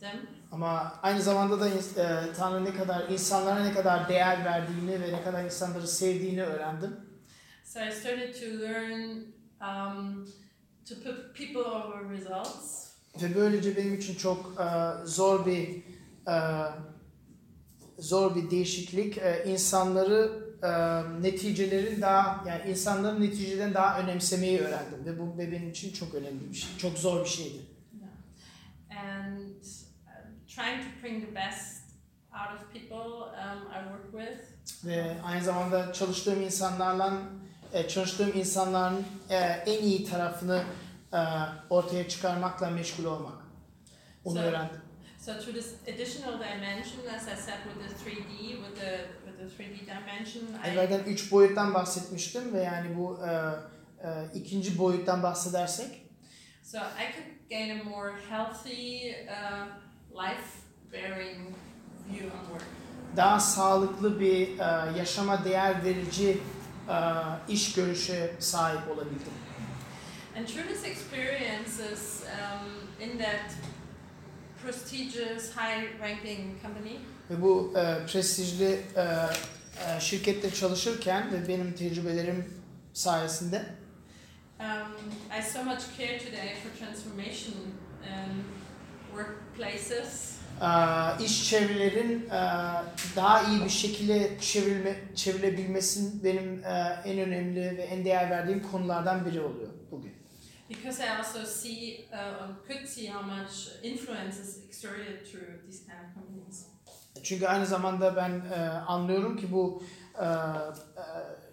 them. Ama aynı zamanda da e, Tanrı ne kadar insanlara ne kadar değer verdiğini ve ne kadar insanları sevdiğini öğrendim. So I started to learn um, to put people over results. Ve böylece benim için çok e, zor bir e, zor bir değişiklik. E, insanları e, neticelerin daha yani insanların neticeden daha önemsemeyi öğrendim ve bu benim için çok önemli bir şey. Çok zor bir şeydi. and uh, trying to bring the best out of people um, I work with. Ve aynı zamanda çalıştığım insanlarla e, çalıştığım insanların e, en iyi tarafını e, ortaya çıkarmakla meşgul olmak. Onu So- öğrendim. So through this additional dimension, as I said, with the 3D, with the with the 3D dimension, I Evvelden üç boyuttan bahsetmiştim ve yani bu e, e, ikinci boyuttan bahsedersek so I could gain a more healthy, uh, life-bearing view on work. daha sağlıklı bir e, yaşama değer verici e, iş görüşe sahip olabildim. And through this experiences um, in that prestigious, high-ranking company, Ve bu e, prestijli e, e, şirkette çalışırken ve benim tecrübelerim sayesinde Um, I so much care today for transformation in workplaces iş çevrelerin e, daha iyi bir şekilde çevrilme, çevrilebilmesinin benim e, en önemli ve en değer verdiğim konulardan biri oluyor bugün. Because I also see, uh, could see how much influence is exerted through these kind of companies. Çünkü aynı zamanda ben e, anlıyorum ki bu e, e,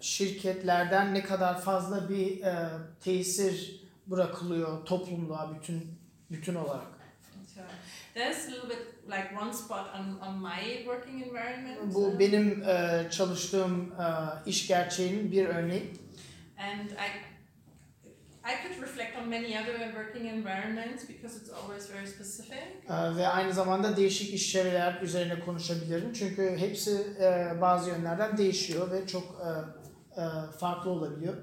şirketlerden ne kadar fazla bir e, tesir bırakılıyor toplumluğa bütün bütün olarak. There's a little bit like one spot on, on my working environment. Bu benim e, çalıştığım e, iş gerçeğinin bir örneği. and I I could reflect on many other working environments because it's always very specific. E, ve aynı zamanda değişik iş çevreler üzerine konuşabilirim. Çünkü hepsi e, bazı yönlerden değişiyor ve çok e, e, farklı olabiliyor.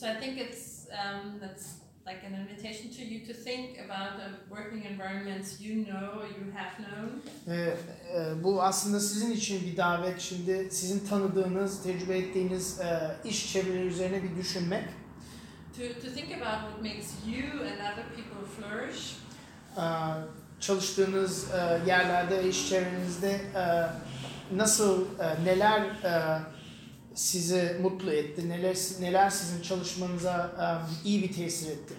So I think it's um, that's like an invitation to you to think about the working environments you know or you have known. Ve e, bu aslında sizin için bir davet. Şimdi sizin tanıdığınız, tecrübe ettiğiniz e, iş çevreleri üzerine bir düşünmek. To, to think about what makes you and other people flourish. E, çalıştığınız e, yerlerde, iş çevrenizde e, nasıl, e, neler e, sizi mutlu etti, neler neler sizin çalışmanıza e, iyi bir tesir etti.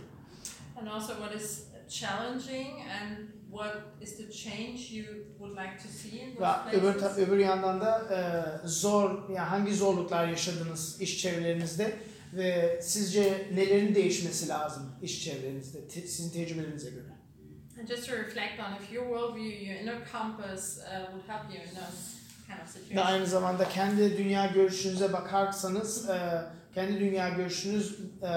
And also what is challenging and what is the change you would like to see in those Ve öbür, ta- öbür yandan da e, zor, yani hangi zorluklar yaşadınız iş çevrelerinizde ve sizce nelerin değişmesi lazım iş çevrenizde, te- sizin tecrübelerinize göre? And just to reflect on if your worldview, your inner compass uh, would help you in those Ve aynı zamanda kendi dünya görüşünüze bakarsanız, e, kendi dünya görüşünüz e,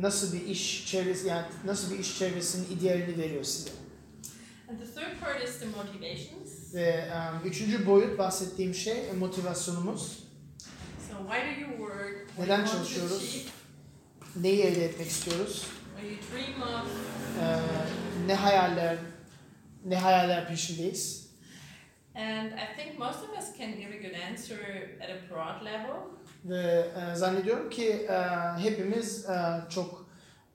nasıl bir iş çevresi, yani nasıl bir iş çevresinin idealini veriyor size. And the third part is the motivations. Ve e, üçüncü boyut bahsettiğim şey e, motivasyonumuz. So why do you work? What Neden çalışıyoruz? Neyi elde etmek istiyoruz? What you dream of? E, ne hayaller, ne hayaller peşindeyiz? And I think most of us can give a good answer at a broad level. Ve e, zannediyorum ki e, hepimiz e, çok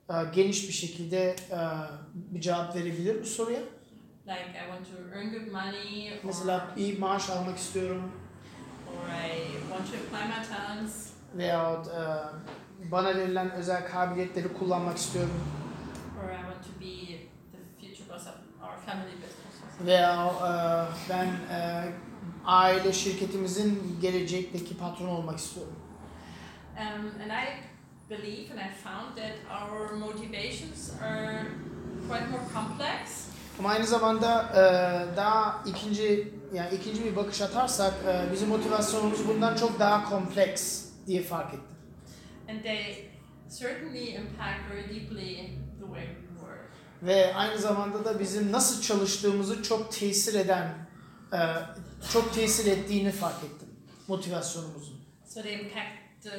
e, geniş bir şekilde e, bir cevap verebilir bu soruya. Like I want to earn good money, or, Mesela iyi maaş almak istiyorum or I want to apply my talents, veyahut e, bana verilen özel kabiliyetleri kullanmak istiyorum or I want to be the future boss of our family business. Veya e, ben e, aile şirketimizin gelecekteki patron olmak istiyorum. Um, and I believe and I found that our motivations are quite more complex. Ama aynı zamanda e, daha ikinci yani ikinci bir bakış atarsak e, bizim motivasyonumuz bundan çok daha kompleks diye fark ettim. And they certainly impact very deeply the way. Ve aynı zamanda da bizim nasıl çalıştığımızı çok tesir eden, e, çok tesir ettiğini fark ettim motivasyonumuzun. So they impact the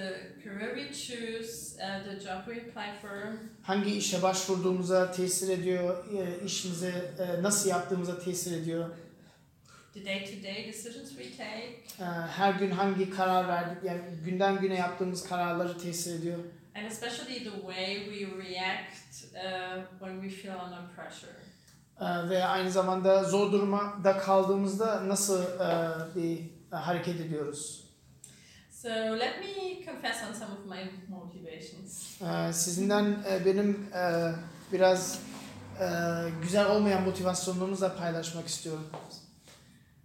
career we choose, uh, the job we apply for, Hangi işe başvurduğumuza tesir ediyor, e, işimize e, nasıl yaptığımıza tesir ediyor. the day-to-day decisions we take, her gün hangi karar verdik, yani günden güne yaptığımız kararları tesir ediyor. and especially the way we react uh, when we feel under pressure. E, ve aynı zamanda zor durumda kaldığımızda nasıl e, bir e, hareket ediyoruz. So let me confess on some of my motivations. E, sizinden benim biraz güzel olmayan motivasyonlarımızla paylaşmak istiyorum.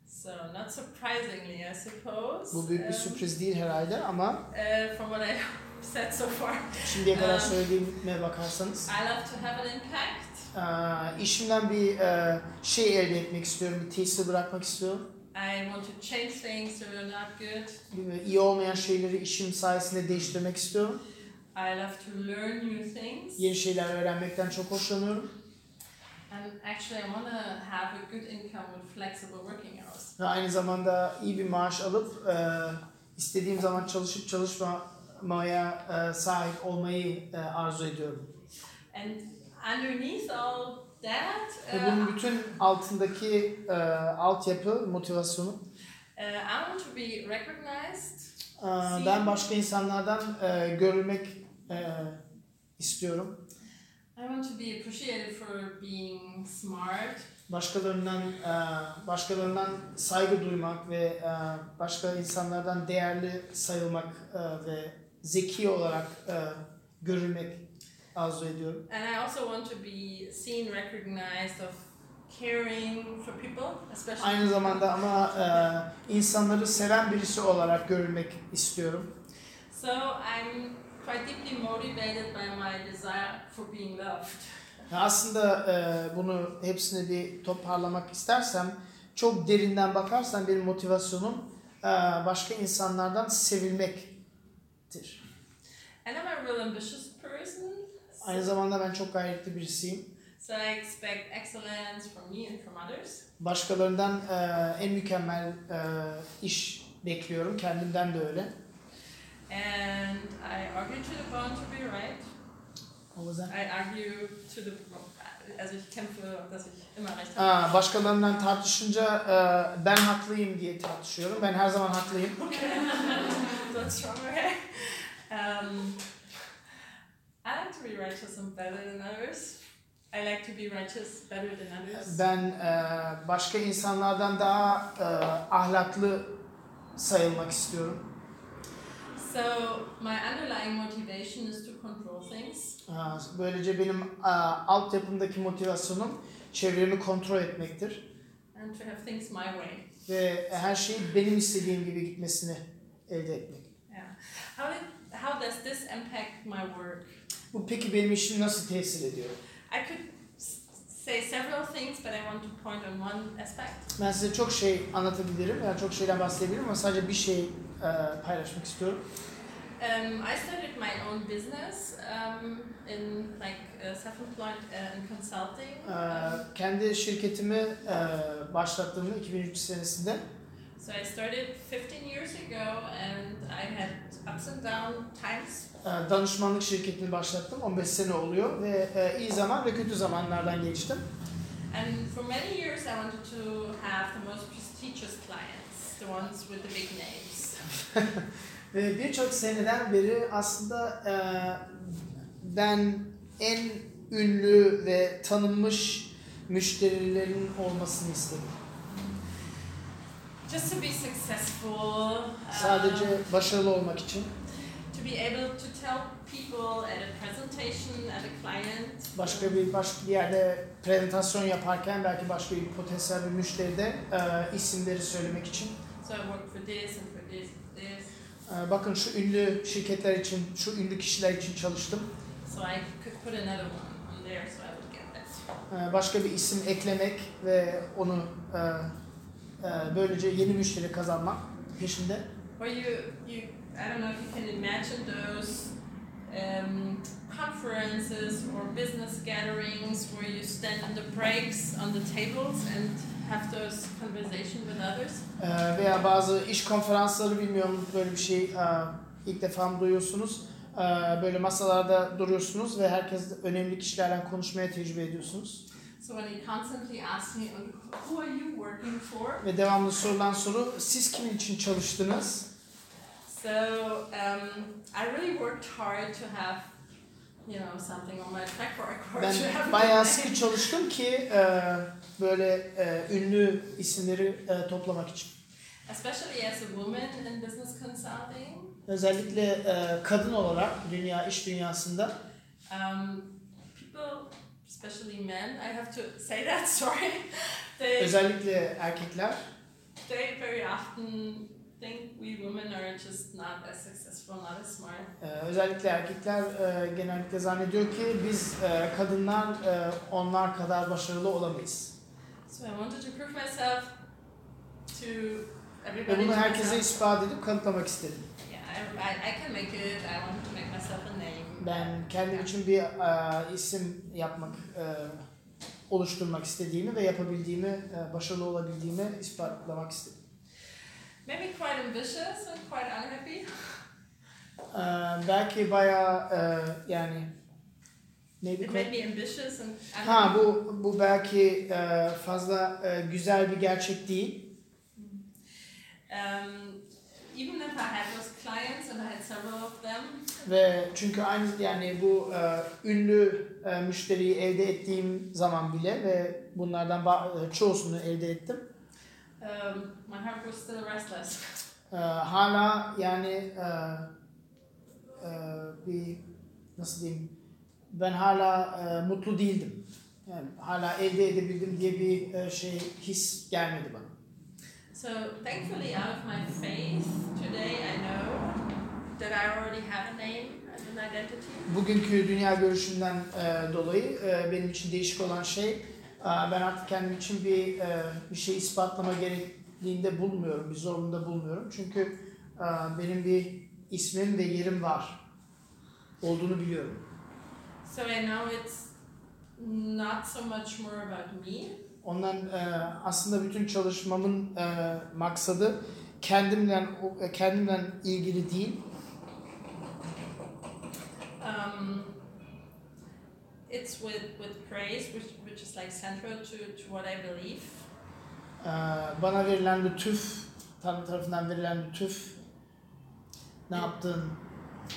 So not surprisingly, I suppose. Bu büyük bir um, sürpriz değil herhalde ama Uh, from what I said so far, şimdiye kadar Um, söylediğime bakarsanız I love to have an impact. e, işimden bir e, şey elde etmek istiyorum, bir tesir bırakmak istiyorum. I want to change things that are not good. İyi olmayan şeyleri işim sayesinde değiştirmek istiyorum. I love to learn new things. Yeni şeyler öğrenmekten çok hoşlanıyorum. And actually, I want to have a good income with flexible working hours. Ve aynı zamanda iyi bir maaş alıp e, istediğim zaman çalışıp çalışmamaya e, sahip olmayı e, arzu ediyorum. And underneath all that, Ve uh, bunun bütün altındaki e, altyapı, motivasyonu uh, I want to be recognized. e, ben başka insanlardan e, görülmek e, istiyorum. I want to be appreciated for being smart, başkalarından e, başkalarından saygı duymak ve e, başka insanlardan değerli sayılmak e, ve zeki olarak e, görülmek arzu ediyorum. And I also want to be seen, recognized of caring for people, especially. Aynı zamanda ama e, insanları seven birisi olarak görülmek istiyorum. So I'm quite deeply motivated by my desire for being loved. Aslında e, bunu hepsini bir toparlamak istersem çok derinden bakarsam benim motivasyonum e, başka insanlardan sevilmektir. And I'm a real ambitious person. Aynı So, zamanda ben çok gayretli birisiyim. so I expect excellence from me and from others. Başkalarından e, en mükemmel e, iş bekliyorum. Kendimden de öyle. And I argue to the bone to be right. O yüzden. I argue to the also ich kämpfe, dass ich immer recht habe. Aa, başkalarından tartışınca e, ben haklıyım diye tartışıyorum. Ben her zaman haklıyım. That's strong, okay? Um, I like to be righteous and better than others. I like to be righteous better than others. Ben e, başka insanlardan daha e, ahlaklı sayılmak istiyorum. So my underlying motivation is to things. Aa, Böylece benim e, altyapımdaki motivasyonum çevremi kontrol etmektir. and to have things my way. Ve her şeyi benim istediğim gibi gitmesini elde etmek. Yeah. How did how does this impact my work? Bu peki benim işim nasıl tesir ediyor? I could say several things, but I want to point on one aspect. Ben size çok şey anlatabilirim, yani çok şeyden bahsedebilirim ama sadece bir şey e, paylaşmak istiyorum. Um, I started my own business um, in like uh, self-employed uh, in consulting. E, kendi şirketimi e, başlattığımda 2003 senesinde So I started 15 years ago, and I had ups and down times. e, danışmanlık şirketini başlattım. 15 sene oluyor ve e, iyi zaman ve kötü zamanlardan geçtim. And for many years, I wanted to have the most prestigious clients, the ones with the big names. Ve birçok seneden beri aslında e, ben en ünlü ve tanınmış müşterilerin olmasını istedim. Just to be successful. Sadece uh, başarılı olmak için, to be able to tell people at a presentation, at a client. başka bir başka bir yerde prezentasyon yaparken belki başka bir potansiyel bir müşteride e, isimleri söylemek için. So I worked for this and for this bakın şu ünlü şirketler için, şu ünlü kişiler için çalıştım. So I could put another one on there so I would get that. E, başka bir isim eklemek ve onu e, e, böylece yeni müşteri kazanmak peşinde. Or you, you, I don't know if you can imagine those um, conferences or business gatherings where you stand in the breaks on the tables and have those conversation with others. Ee, veya bazı iş konferansları bilmiyorum böyle bir şey e, ilk defa mı duyuyorsunuz. Ee, böyle masalarda duruyorsunuz ve herkes önemli kişilerle konuşmaya tecrübe ediyorsunuz. So when he constantly asks me, "Oh, who are you working for? Ve devamlı sorulan soru siz kimin için çalıştınız? So um, I really worked hard to have, you know, something on my track record. Ben bayağı sıkı çalıştım ki e, böyle e, ünlü isimleri e, toplamak için. Especially as a woman in business consulting. Özellikle e, kadın olarak dünya iş dünyasında Um, people, especially men, I have to say that, sorry, they, özellikle erkekler they very often think we women are just not as successful, not as smart. Ee, özellikle erkekler e, genellikle zannediyor ki biz e, kadınlar e, onlar kadar başarılı olamayız. So I wanted to prove myself to Ve everybody. bunu to herkese ispat edip kanıtlamak istedim. Yeah, I, I, I can make it. I wanted to make myself a name. Ben kendim için bir e, isim yapmak, e, oluşturmak istediğimi ve yapabildiğimi, e, başarılı olabildiğimi ispatlamak istedim. Maybe quite ambitious and quite unhappy. E, belki bayağı e, yani neydi? It made me ambitious and unhappy. Ha bu bu belki e, fazla e, güzel bir gerçek değil. Um, even if I had those clients and I had several of them, Ve çünkü aynı yani bu e, ünlü e, müşteriyi elde ettiğim zaman bile ve bunlardan e, çoğusunu elde ettim. um, my heart was still restless. E, hala yani e, e, bir nasıl diyeyim ben hala e, mutlu değildim. Yani hala elde edebildim diye bir e, şey his gelmedi bana. So thankfully, out of my faith today, I know that I already have a name and an identity. Bugünkü dünya görüşünden e, dolayı e, benim için değişik olan şey e, ben artık kendim için bir e, bir şey ispatlama gerekliğinde bulmuyorum, bir zorunda bulmuyorum. Çünkü e, benim bir ismim ve yerim var. Olduğunu biliyorum. So I know it's not so much more about me, Ondan e, aslında bütün çalışmamın e, maksadı kendimden kendimden ilgili değil. um, it's with, with praise, which, which is like central to, to what I believe. E, bana verilen lütuf, Tanrı tarafından verilen lütuf, ne yaptın,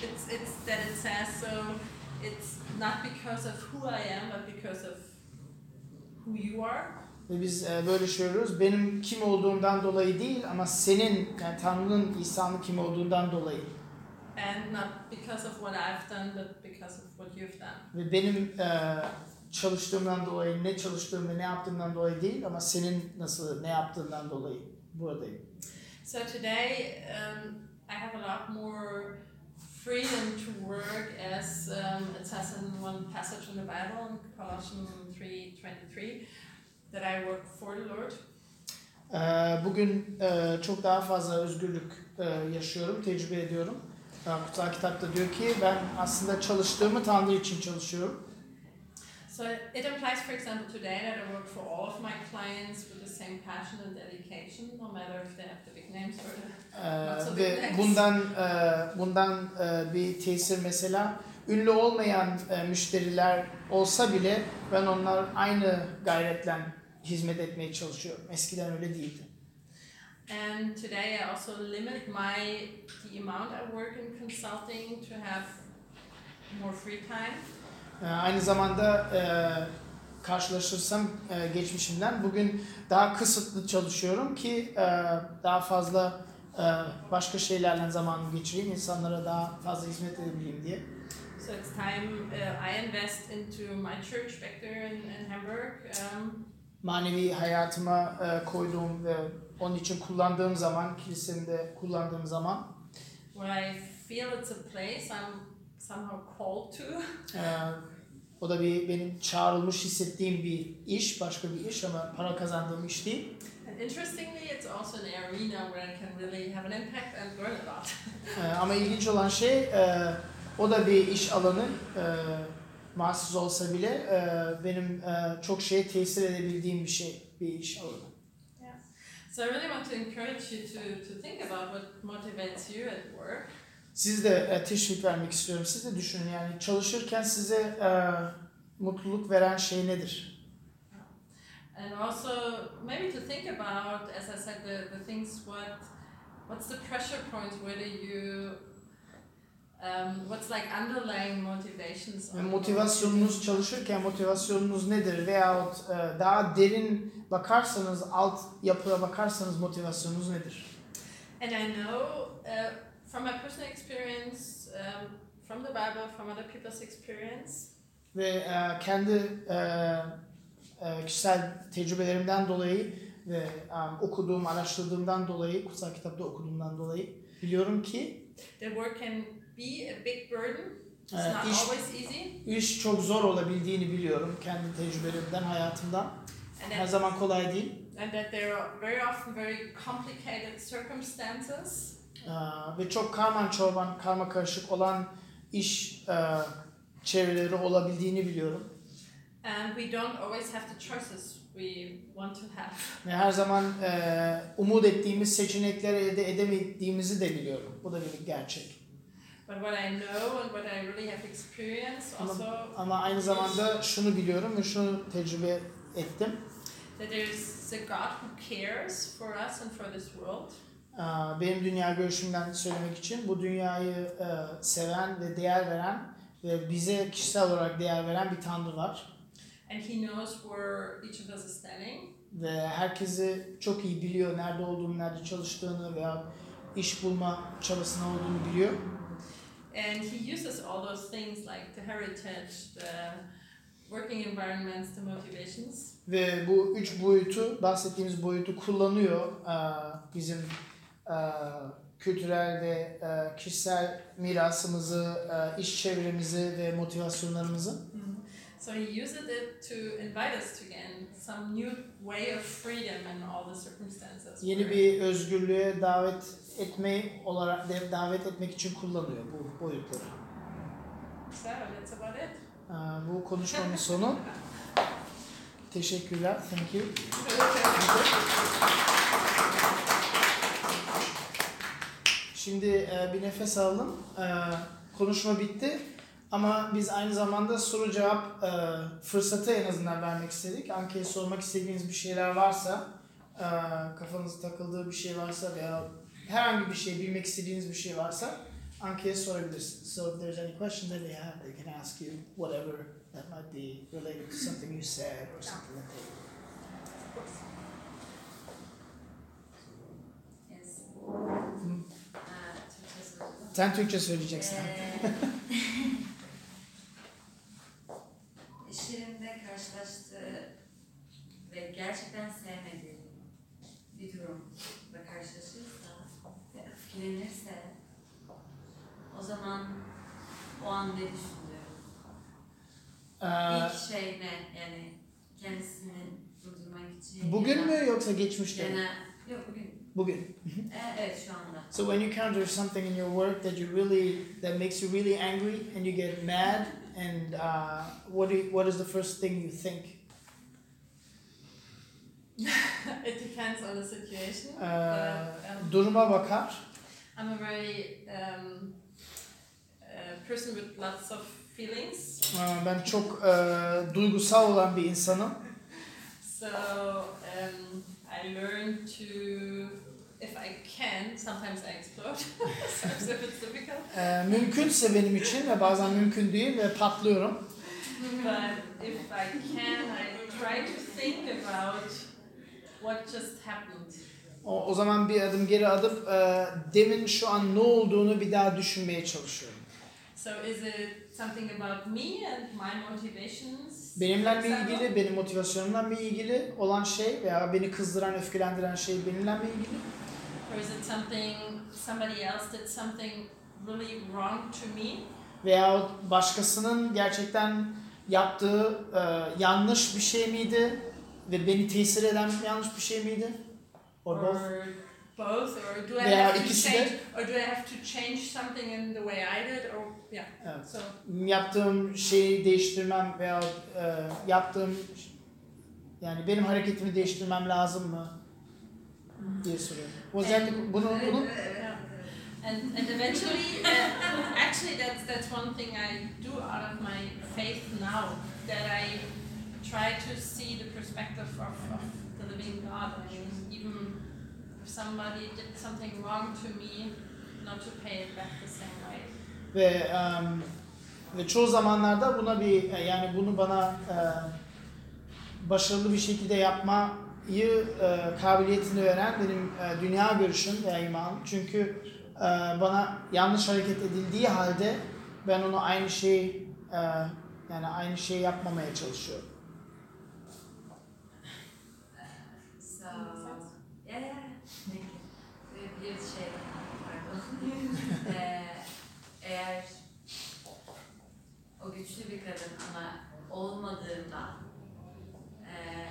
It's, it's that it says so, it's not because of who I am, but because of who you are. Ve biz e, böyle söylüyoruz. Benim kim olduğumdan dolayı değil ama senin yani Tanrı'nın İsa'nın kim olduğundan dolayı. And not because of what I've done, but because of what you've done. Ve benim e, çalıştığımdan dolayı, ne çalıştığım ve ne yaptığımdan dolayı değil ama senin nasıl ne yaptığından dolayı buradayım. So today, um, I have a lot more freedom to work, as um, it says in one passage in the Bible, in Colossians three twenty three, that I work for the Lord. E, bugün e, çok daha fazla özgürlük e, yaşıyorum, tecrübe ediyorum. Kutsal kitapta diyor ki ben aslında çalıştığımı Tanrı için çalışıyorum. So it implies, for example, today that I work for all of my clients with the same passion and dedication, no matter if they have the big names or the Ee, ve bundan e, bundan e, bir tesir mesela ünlü olmayan e, müşteriler olsa bile ben onlar aynı gayretle hizmet etmeye çalışıyorum. Eskiden öyle değildi. And today I also limit my the amount I work in consulting to have more free time. Ee, aynı zamanda e, karşılaşırsam e, geçmişimden bugün daha kısıtlı çalışıyorum ki e, daha fazla e, başka şeylerle zamanımı geçireyim, insanlara daha fazla hizmet edebileyim diye. So it's time uh, I invest into my church back there in, in Hamburg. Um, manevi hayatıma e, koyduğum ve onun için kullandığım zaman, kilisemde kullandığım zaman where I feel it's a place I'm somehow called to. e, o da bir benim çağrılmış hissettiğim bir iş, başka bir iş ama para kazandığım iş değil. And interestingly, it's also an arena where I can really have an impact and learn a lot. E, ama ilginç olan şey e, o da bir iş alanı e, mahsus olsa bile e, benim e, çok şeye tesir edebildiğim bir şey, bir iş alanı. So I really want to encourage you to, to think about what motivates you at work. Siz de e, teşvik vermek istiyorum. Siz de düşünün yani çalışırken size e, mutluluk veren şey nedir? And also maybe to think about, as I said, the, the things what what's the pressure point, where do you um, what's like underlying motivations motivasyonunuz çalışırken motivasyonunuz nedir? Veyahut e, daha derin bakarsanız, alt yapıya bakarsanız motivasyonunuz nedir? And I know uh, from my personal experience, um, from the Bible, from other people's experience, Ve e, kendi e, e, kişisel tecrübelerimden dolayı ve e, okuduğum, araştırdığımdan dolayı, kutsal kitapta okuduğumdan dolayı biliyorum ki the work can be a big burden. It's not iş- always easy, iş çok zor olabildiğini biliyorum kendi tecrübelerimden, hayatımdan. and Her zaman kolay değil. and that there are very often very complicated circumstances. E, ve çok karman çorban, karma karışık olan iş e, çevreleri olabildiğini biliyorum. And we don't always have the choices we want to have. Ve her zaman e, umut ettiğimiz seçenekleri elde edemediğimizi de biliyorum. Bu da bir gerçek. But what I know and what I really have experienced Ama, also ama aynı zamanda şunu biliyorum ve şunu tecrübe ettim. that there's a God who cares for us and for this world. E, Aa, Benim dünya görüşümden söylemek için bu dünyayı e, seven ve değer veren ve bize kişisel olarak değer veren bir Tanrı var. And He knows where each of us is standing. Ve herkesi çok iyi biliyor nerede olduğunu, nerede çalıştığını veya iş bulma çabasında olduğunu biliyor. And He uses all those things like the heritage, the working environments, the motivations. Ve bu üç boyutu, bahsettiğimiz boyutu kullanıyor aa, bizim aa, kültürel ve aa, kişisel mirasımızı, aa, iş çevremizi ve motivasyonlarımızı. So He uses it to invite us to again some new way of freedom in all the circumstances. Yeni bir özgürlüğe davet etme olarak davet etmek için kullanıyor bu boyutları. So that's about it. Bu konuşmamın sonu. Teşekkürler. Thank you. Şimdi e, bir nefes alalım. E, konuşma bitti. Ama biz aynı zamanda soru cevap e, fırsatı en azından vermek istedik. Anket sormak istediğiniz bir şeyler varsa, e, kafanızda takıldığı bir şey varsa veya herhangi bir şey bilmek istediğiniz bir şey varsa ankete sorabilirsiniz. So if there's any question that they have, they can ask you whatever that might be related to something you said or something like that. Yes. Hı. Aa, Türkçe sordu. Sen Türkçe söyleyeceksin. Ee, iş yerinde karşılaştığı ve gerçekten sevmediği bir durumla karşılaşırsa ve öfkelenirse o zaman o an ne düşünüyor? Ee, İlk şey ne? Yani kendisini durdurmak için. bugün mü yoksa geçmişte mi? Genel, yok bugün. Bugün. Evet şu anda. So when you encounter something in your work that you really that makes you really angry and you get mad and uh, what do you, what is the first thing you think? it depends on the situation. Ee, but, um, duruma bakar. I'm a very um, uh, person with lots of feelings. Ee, ben çok e, duygusal olan bir insanım. So um, I learn to, if I can, sometimes I explode. Sometimes if it's difficult. Ee, mümkünse benim için ve bazen mümkün değil ve patlıyorum. But if I can, I try to think about what just happened. O, o zaman bir adım geri atıp e, demin şu an ne olduğunu bir daha düşünmeye çalışıyorum. So is it something about me and my motivations? Benimle mi ilgili, benim motivasyonumla mı ilgili olan şey veya beni kızdıran, öfkelendiren şey benimle mi ilgili? Or is it something somebody else did something really wrong to me? Veya başkasının gerçekten yaptığı e, yanlış bir şey miydi ve beni tesir eden yanlış bir şey miydi? Or both? Both, or do I Veya have to ikisi de. change, or do I have to change something in the way I did, or yeah. Evet. So Yaptığım şeyi değiştirmem veya e, yaptığım yani benim hareketimi değiştirmem lazım mı diye soruyorum. Was that, bunu, Evet, bunu and and eventually, uh, actually, that's that's one thing I do out of my faith now that I try to see the perspective of, of the living God. I mean, even somebody did something wrong to me, not to pay it back the same way. ve um, ve çoğu zamanlarda buna bir yani bunu bana e, başarılı bir şekilde yapmayı e, kabiliyetini veren benim e, dünya görüşüm ve iman. Çünkü e, bana yanlış hareket edildiği halde ben onu aynı şey e, yani aynı şeyi yapmamaya çalışıyorum. So, yeah, yeah. Thank you. Ve bir şey daha, pardon. Ee, eğer o güçlü bir kadın ama olmadığında ee,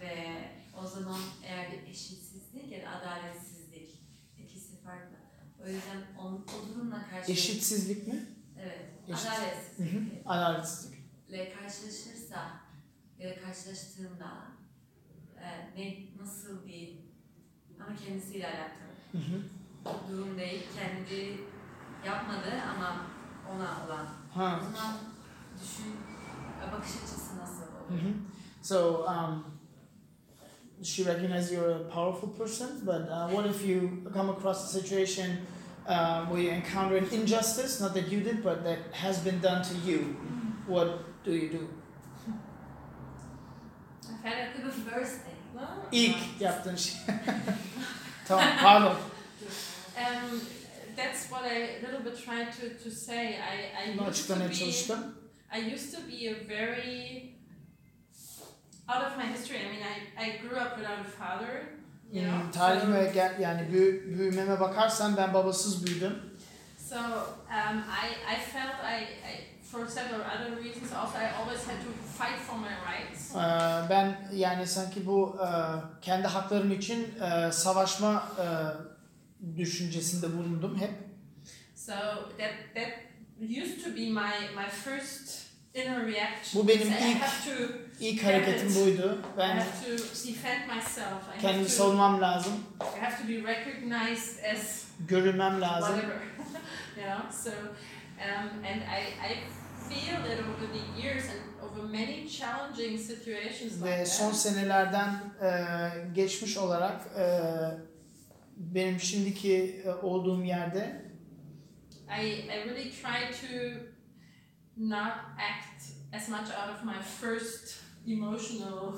ve o zaman eğer bir eşitsizlik ya da adaletsizlik ikisi farklı. O yüzden o, o durumla karşı Eşitsizlik mi? evet Eşit. Hı hı. adaletsizlik Adaletsizlik. ile karşılaşırsa ya da karşılaştığında e, ne nasıl bir ama kendisiyle alakalı Hı hı. durum değil kendi yapmadı ama ona olan o zaman düşün bakış açısı nasıl olur? So um, she recognizes you're a powerful person, but uh, what if you come across a situation uh, where you encounter an injustice, not that you did, but that has been done to you? What do you do? I felt like the first thing. İlk yaptığın şey. tamam, pardon. Um, that's what I a little bit tried to, to say. I, I Bunu used to açıklamaya be çalıştım. I used to be a very out of my history. I mean, I, I grew up without a father. You know, Hmm, tarihime so, gel, yani büyü, büyümeme bakarsan ben babasız büyüdüm. so um, I, I felt I, I for several other reasons also I always had to fight for my rights. Ee, ben yani sanki bu e, kendi haklarım için e, savaşma e, düşüncesinde bulundum hep. So that that used to be my my first inner reaction. Bu benim I ilk- have to İlk hareketim buydu. I Ben have to defend myself. I have kendimi to savunmam lazım, I have to be recognized as görülmem lazım. whatever. you know. So um, and I I feel that over the years and over many challenging situations like Ve son that, senelerden e, geçmiş olarak e, benim şimdiki e, olduğum yerde I I really try to not act as much out of my first emotional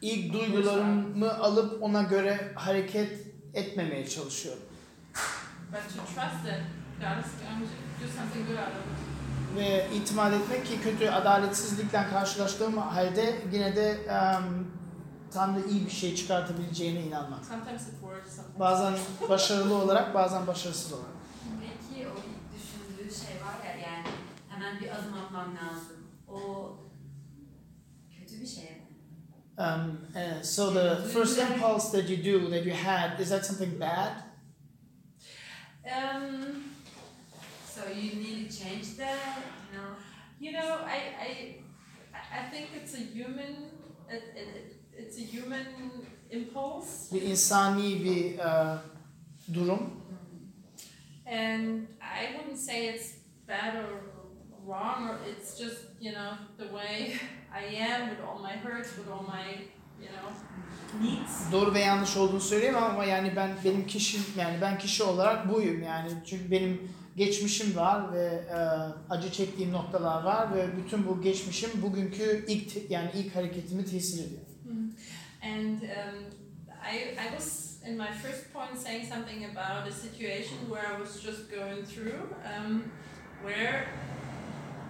ilk duygularımı alıp ona göre hareket etmemeye çalışıyorum. but to trust that God is going to do something good out of it. Ve itimat etmek ki kötü adaletsizlikle karşılaştığım halde yine de em, Tanrı iyi bir şey çıkartabileceğine inanmak. Sometimes it Bazen başarılı olarak bazen başarısız olarak. Belki o düşündüğü şey var ya yani hemen bir adım atmam lazım. O kötü bir şey mi? Um, uh, so the first impulse that you do, that you had, is that something bad? Um, So you need to change that, you know? you know, I, I, I think it's a human, it, it, it's a human impulse, Bir insani bir e, durum. and I wouldn't say it's bad or wrong, or it's just you know the way I am with all my hurts, with all my you know needs. Doğru ve yanlış olduğunu söyleyemem ama yani ben benim kişi yani ben kişi olarak buyum yani çünkü benim geçmişim var ve e, acı çektiğim noktalar var ve bütün bu geçmişim bugünkü ilk yani ilk hareketimi tesir ediyor. And um, I, I was in my first point saying something about a situation where I was just going through, um, where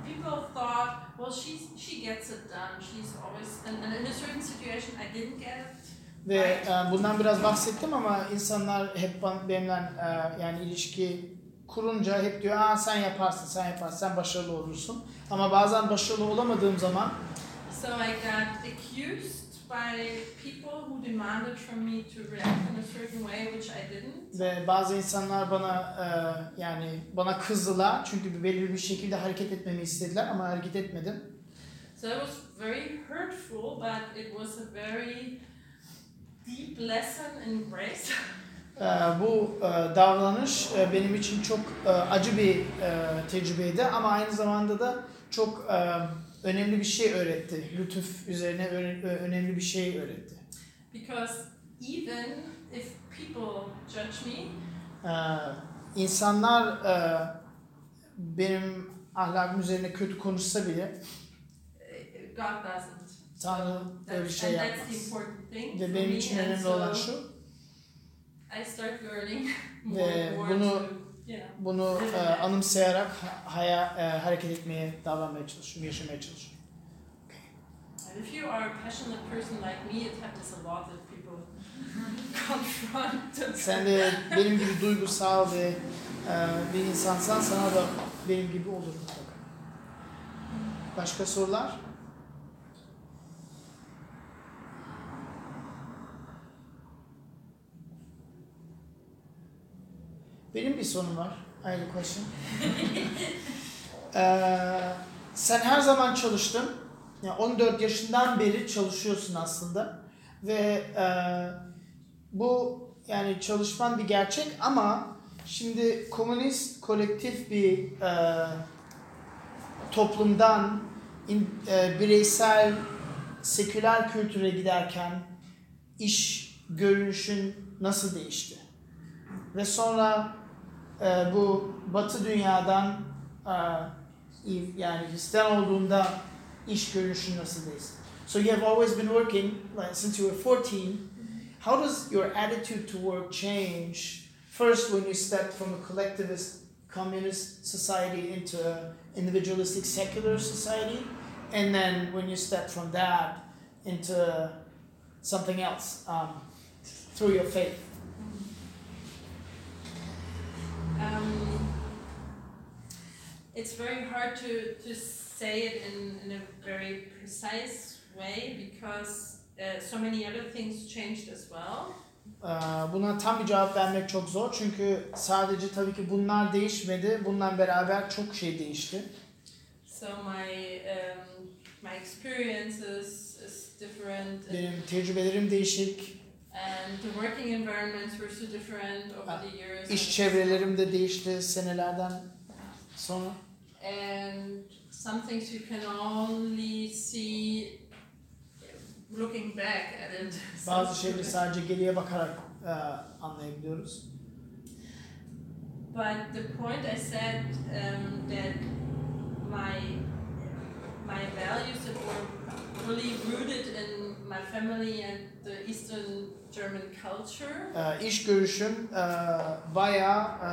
people thought, well, she's, she gets it done. She's always, and, and in a certain situation, I didn't get it. Ve e, bundan biraz bahsettim ama insanlar hep benimle e, yani ilişki kurunca hep diyor Aa, sen yaparsın, sen yaparsın, sen başarılı olursun. Ama bazen başarılı olamadığım zaman So I got accused by people who demanded from me to react in a certain way, which I didn't. ve bazı insanlar bana e, yani bana kızdılar çünkü belirli bir şekilde hareket etmemi istediler ama hareket etmedim. So it was very hurtful, but it was a very deep lesson in grace. E, bu e, davranış e, benim için çok e, acı bir e, tecrübeydi ama aynı zamanda da çok e, önemli bir şey öğretti. Lütuf üzerine önemli bir şey öğretti. Because even if people judge me, Ee, insanlar e, benim ahlakım üzerine kötü konuşsa bile God doesn't. Tanrı öyle bir şey yapmaz. important thing Ve benim için önemli olan so şu, I start learning more Ve more bunu- to, bunu e, anımsayarak ha- haya, e, hareket etmeye, davranmaya çalışıyorum, yaşamaya çalışıyorum. and if you are a passionate person like me, it happens a lot that people confront. Sen de benim gibi duygusal ve e, bir insansan sana da benim gibi olur mutlaka. Başka sorular? Benim bir sorun var. I have a question. Ee, sen her zaman çalıştın. Yani 14 yaşından beri çalışıyorsun aslında. Ve e, bu yani çalışman bir gerçek ama şimdi komünist kolektif bir e, toplumdan in- e, bireysel seküler kültüre giderken iş görünüşün nasıl değişti? Ve sonra bu Batı dünyadan yani Hristiyan olduğunda iş görünüşün nasıl değişti? So you have always been working like, since you were 14. How does your attitude to work change? First, when you stepped from a collectivist communist society into a individualistic secular society, and then when you stepped from that into something else um, through your faith. Um, it's very hard to, to say it in, in a very precise way because uh, so many other things changed as well. Ee, Buna tam bir cevap vermek çok zor çünkü sadece tabii ki bunlar değişmedi. Bundan beraber çok şey değişti. So my um, my experiences is different Benim tecrübelerim değişik, and the working environments were so different over the years. iş çevrelerim de değişti senelerden sonra. and some things you can only see looking back at it. Bazı şeyleri sadece geriye bakarak e, anlayabiliyoruz. But the point I said um, that my my values that were really rooted in my family and the Eastern German culture E, iş görüşüm e, bayağı e,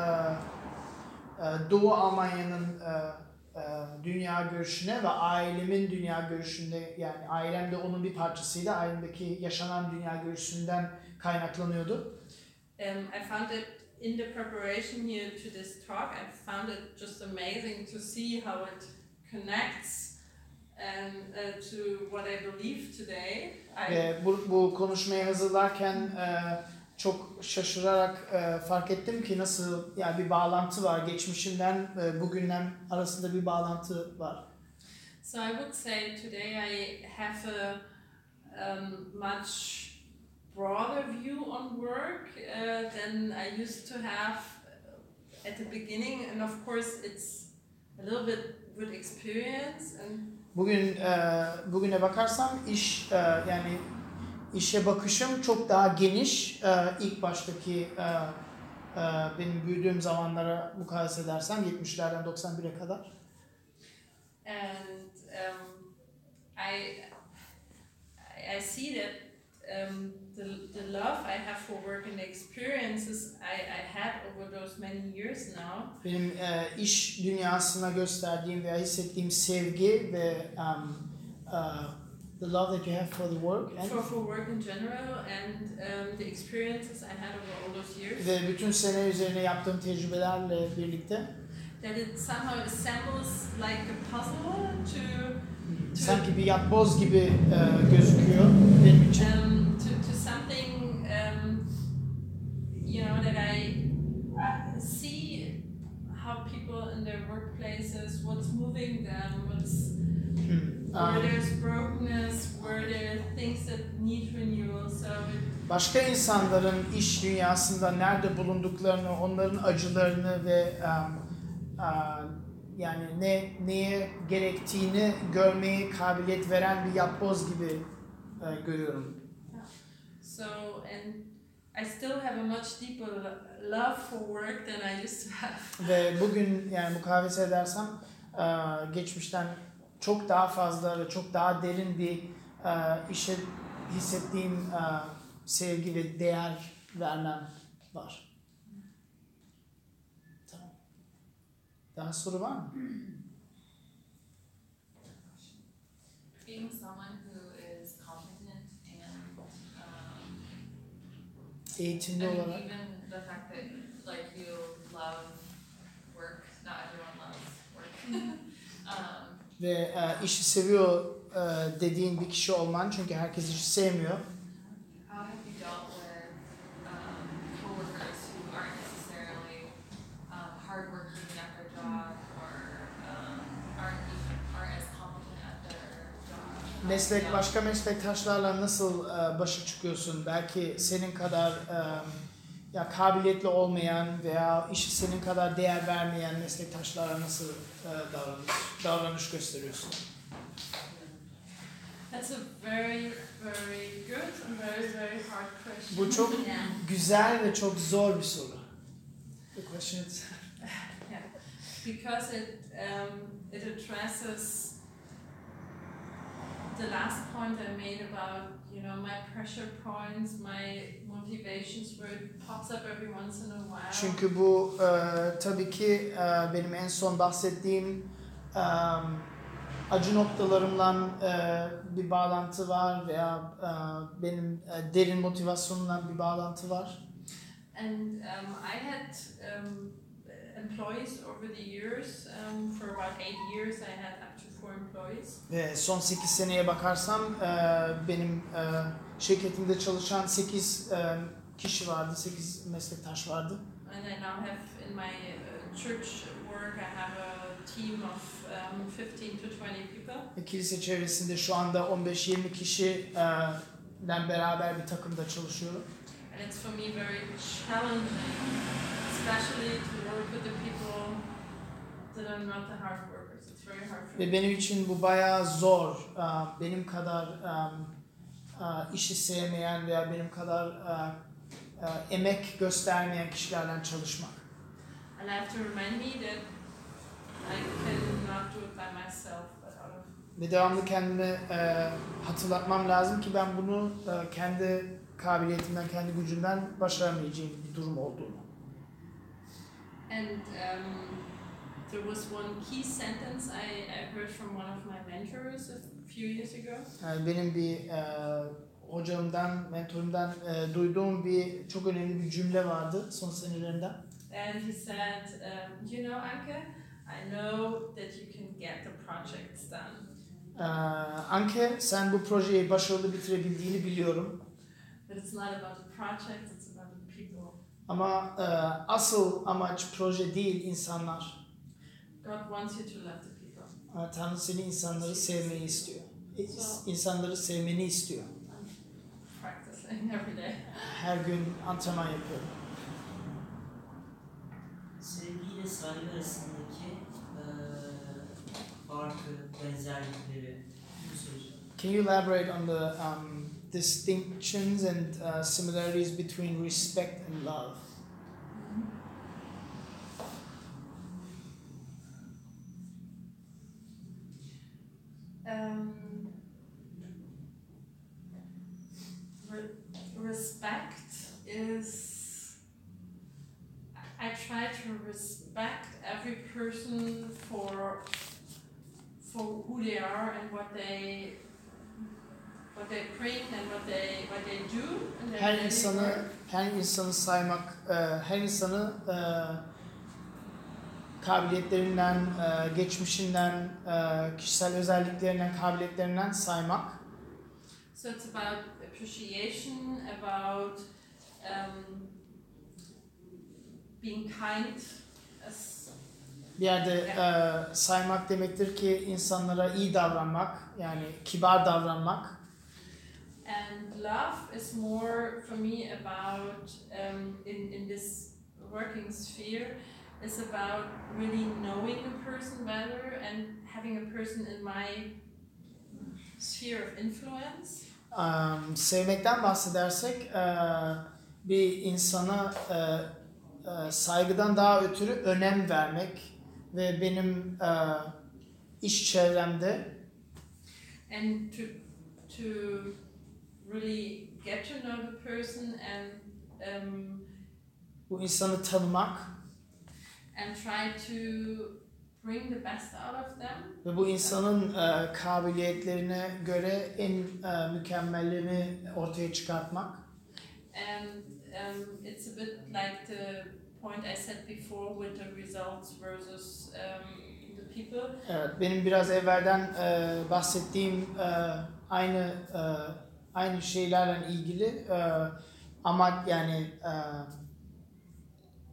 e, Doğu Almanya'nın e, e, dünya görüşüne ve ailemin dünya görüşünde yani ailem de onun bir parçasıydı. Ailemdeki yaşanan dünya görüşünden kaynaklanıyordu. Um, I found it in the preparation here to this talk. I found it just amazing to see how it connects and uh, to what I believe today. I, Ve bu, bu konuşmayı hazırlarken e, çok şaşırarak e, fark ettim ki nasıl yani bir bağlantı var. Geçmişimden e, bugünden arasında bir bağlantı var. so I would say today I have a um, much broader view on work uh, than I used to have at the beginning, and of course it's a little bit with experience and Bugün e, bugüne bakarsam iş e, yani işe bakışım çok daha geniş. E, ilk baştaki e, e, benim büyüdüğüm zamanlara mukayese edersem 70'lerden 91'e kadar. and um, I I see that um, the, the love I have for work and the experiences I, I had over those many years now. Benim e, iş dünyasına gösterdiğim veya hissettiğim sevgi ve um, uh, the love that you have for the work and for, for work in general and um, the experiences I had over all those years. ve bütün sene üzerine yaptığım tecrübelerle birlikte that it somehow assembles like a puzzle to sanki bir yapboz gibi e, gözüküyor benim için. um, to, to something um, you know that I see how people in their workplaces what's moving them what's Hmm. where Um, there's brokenness where there are things that need renewal so it, başka insanların iş dünyasında nerede bulunduklarını, onların acılarını ve um, uh, yani ne neye gerektiğini görmeye kabiliyet veren bir yapboz gibi e, görüyorum. so and I still have a much deeper lo- love for work than I used to have Ve bugün yani mukavese edersem e, geçmişten çok daha fazla ve çok daha derin bir e, işe hissettiğim e, sevgi ve değer vermem var. Tamam. Daha soru var mı? being someone who is competent and um, Eğitimli I mean, olarak. even the fact that like you love work, not everyone loves work. um, Ve e, işi seviyor e, dediğin bir kişi olman çünkü herkes işi sevmiyor. how have you dealt with um, coworkers who aren't necessarily um, hardworking at their job or um, aren't even, aren't as competent at their job? Meslek Yeah. başka meslektaşlarla nasıl e, başa çıkıyorsun? Belki senin kadar e, ya kabiliyetli olmayan veya işi senin kadar değer vermeyen meslektaşlara nasıl e, davranış davranış gösteriyorsun? That's a very, very good and very, very hard question. Bu çok Yeah. güzel ve çok zor bir soru. The question is because it um, it addresses the last point I made about you know my pressure points, my motivations, where it pops up every once in a while. Çünkü bu e, tabii ki e, benim en son bahsettiğim e, acı noktalarımla e, bir bağlantı var veya e, benim e, derin motivasyonumla bir bağlantı var. And um, I had um, employees over the years. Um, for about eight years, I had up to Ve son 8 seneye bakarsam e, benim e, şirketimde çalışan 8 e, kişi vardı, 8 meslektaş vardı. And I now have in my uh, church work, I have a team of um, 15 to 20 people. Kilise çevresinde şu anda 15-20 kişiden beraber bir takımda çalışıyorum. And it's for me very challenging, especially to work with the people that are not the hard workers. It's very hard for Ve benim için bu bayağı zor. Benim kadar işi sevmeyen veya benim kadar emek göstermeyen kişilerle çalışmak. And I have to remind me that I cannot do it by myself, Ve devamlı kendime e, hatırlatmam lazım ki ben bunu e, kendi kabiliyetimden, kendi gücümden başaramayacağım bir durum olduğunu. And um, there was one key sentence I, I heard from one of my mentors a few years ago. Yani benim bir e, hocamdan, mentorumdan e, duyduğum bir çok önemli bir cümle vardı son senelerimden. And he said, um, You know, Anke, I know that you can get the projects done. Ee, Anke sen bu projeyi başarılı bitirebildiğini biliyorum. But it's not about the project, it's about the people. Ama e, asıl amaç proje değil insanlar. God wants you to love the people. Ee, Tanrı seni insanları sevmeyi istiyor. E, İnsanları sevmeni istiyor. I'm practicing every day. Her gün antrenman yapıyorum. Sevgi ile saygı arasındaki eee farkı, benzerlikleri. Can you elaborate on the um, distinctions and uh, similarities between respect and love? Um, re- respect is. I try to respect every person for for who they are and what they what they bring and what they what they do and Her insanı her insanı saymak, her insanı kabiliyetlerinden, e, geçmişinden, e, kişisel özelliklerinden, kabiliyetlerinden saymak. So it's about appreciation, about um, being kind, Bir yerde e, saymak demektir ki insanlara iyi davranmak, yani kibar davranmak. and love is more for me about um, in in this working sphere is about really knowing a person better and having a person in my sphere of influence. Um, sevmekten bahsedersek e, bir insana e, e, saygıdan daha ötürü önem vermek ve benim e, iş çevremde and to to really get to know the person and um, bu insanı tanımak and try to bring the best out of them ve bu insanın e, kabiliyetlerine göre en e, mükemmelini ortaya çıkartmak. and um, it's a bit like the point I said before with the results versus um, the people Evet, benim biraz evvelden e, bahsettiğim e, aynı e, aynı şeylerle ilgili e, ama yani e,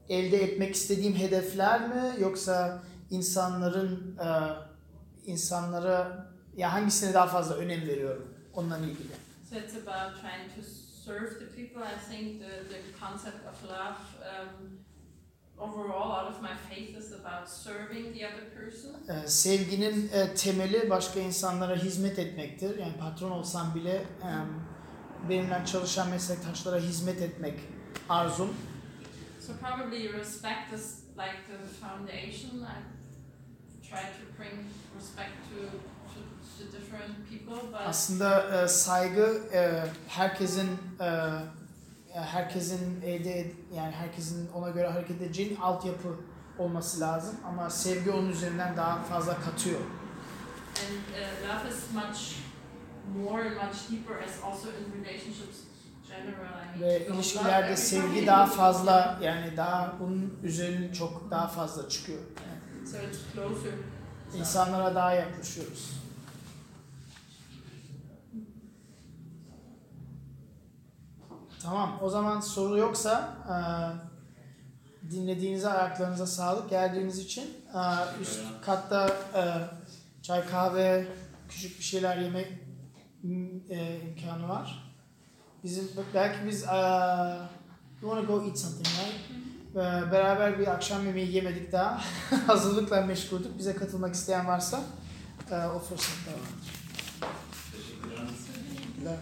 elde etmek istediğim hedefler mi yoksa insanların e, insanlara ya hangisine daha fazla önem veriyorum onunla ilgili. so it's about trying to serve the people I think the, the concept of love um, overall, out of my faith is about serving the other person. Ee, sevginin e, temeli başka insanlara hizmet etmektir. Yani patron olsam bile e, benimle çalışan meslektaşlara hizmet etmek arzum. So probably respect is like the foundation. I try to bring respect to, to, to different people, but Aslında e, saygı e, herkesin e, herkesin elde yani herkesin ona göre hareket edeceğin altyapı olması lazım ama sevgi onun üzerinden daha fazla katıyor. and uh, love is much more and much deeper as also in relationships Ve ilişkilerde sevgi daha fazla yani daha bunun üzerine çok daha fazla çıkıyor. Yani insanlara daha yaklaşıyoruz. Tamam o zaman soru yoksa e, dinlediğinize ayaklarınıza sağlık geldiğiniz için e, üst katta e, çay kahve küçük bir şeyler yemek e, imkanı var. Bizim belki biz e, you wanna go eat something right? Beraber bir akşam yemeği yemedik daha. Hazırlıkla meşguldük. Bize katılmak isteyen varsa e, o fırsat da var. Teşekkürler.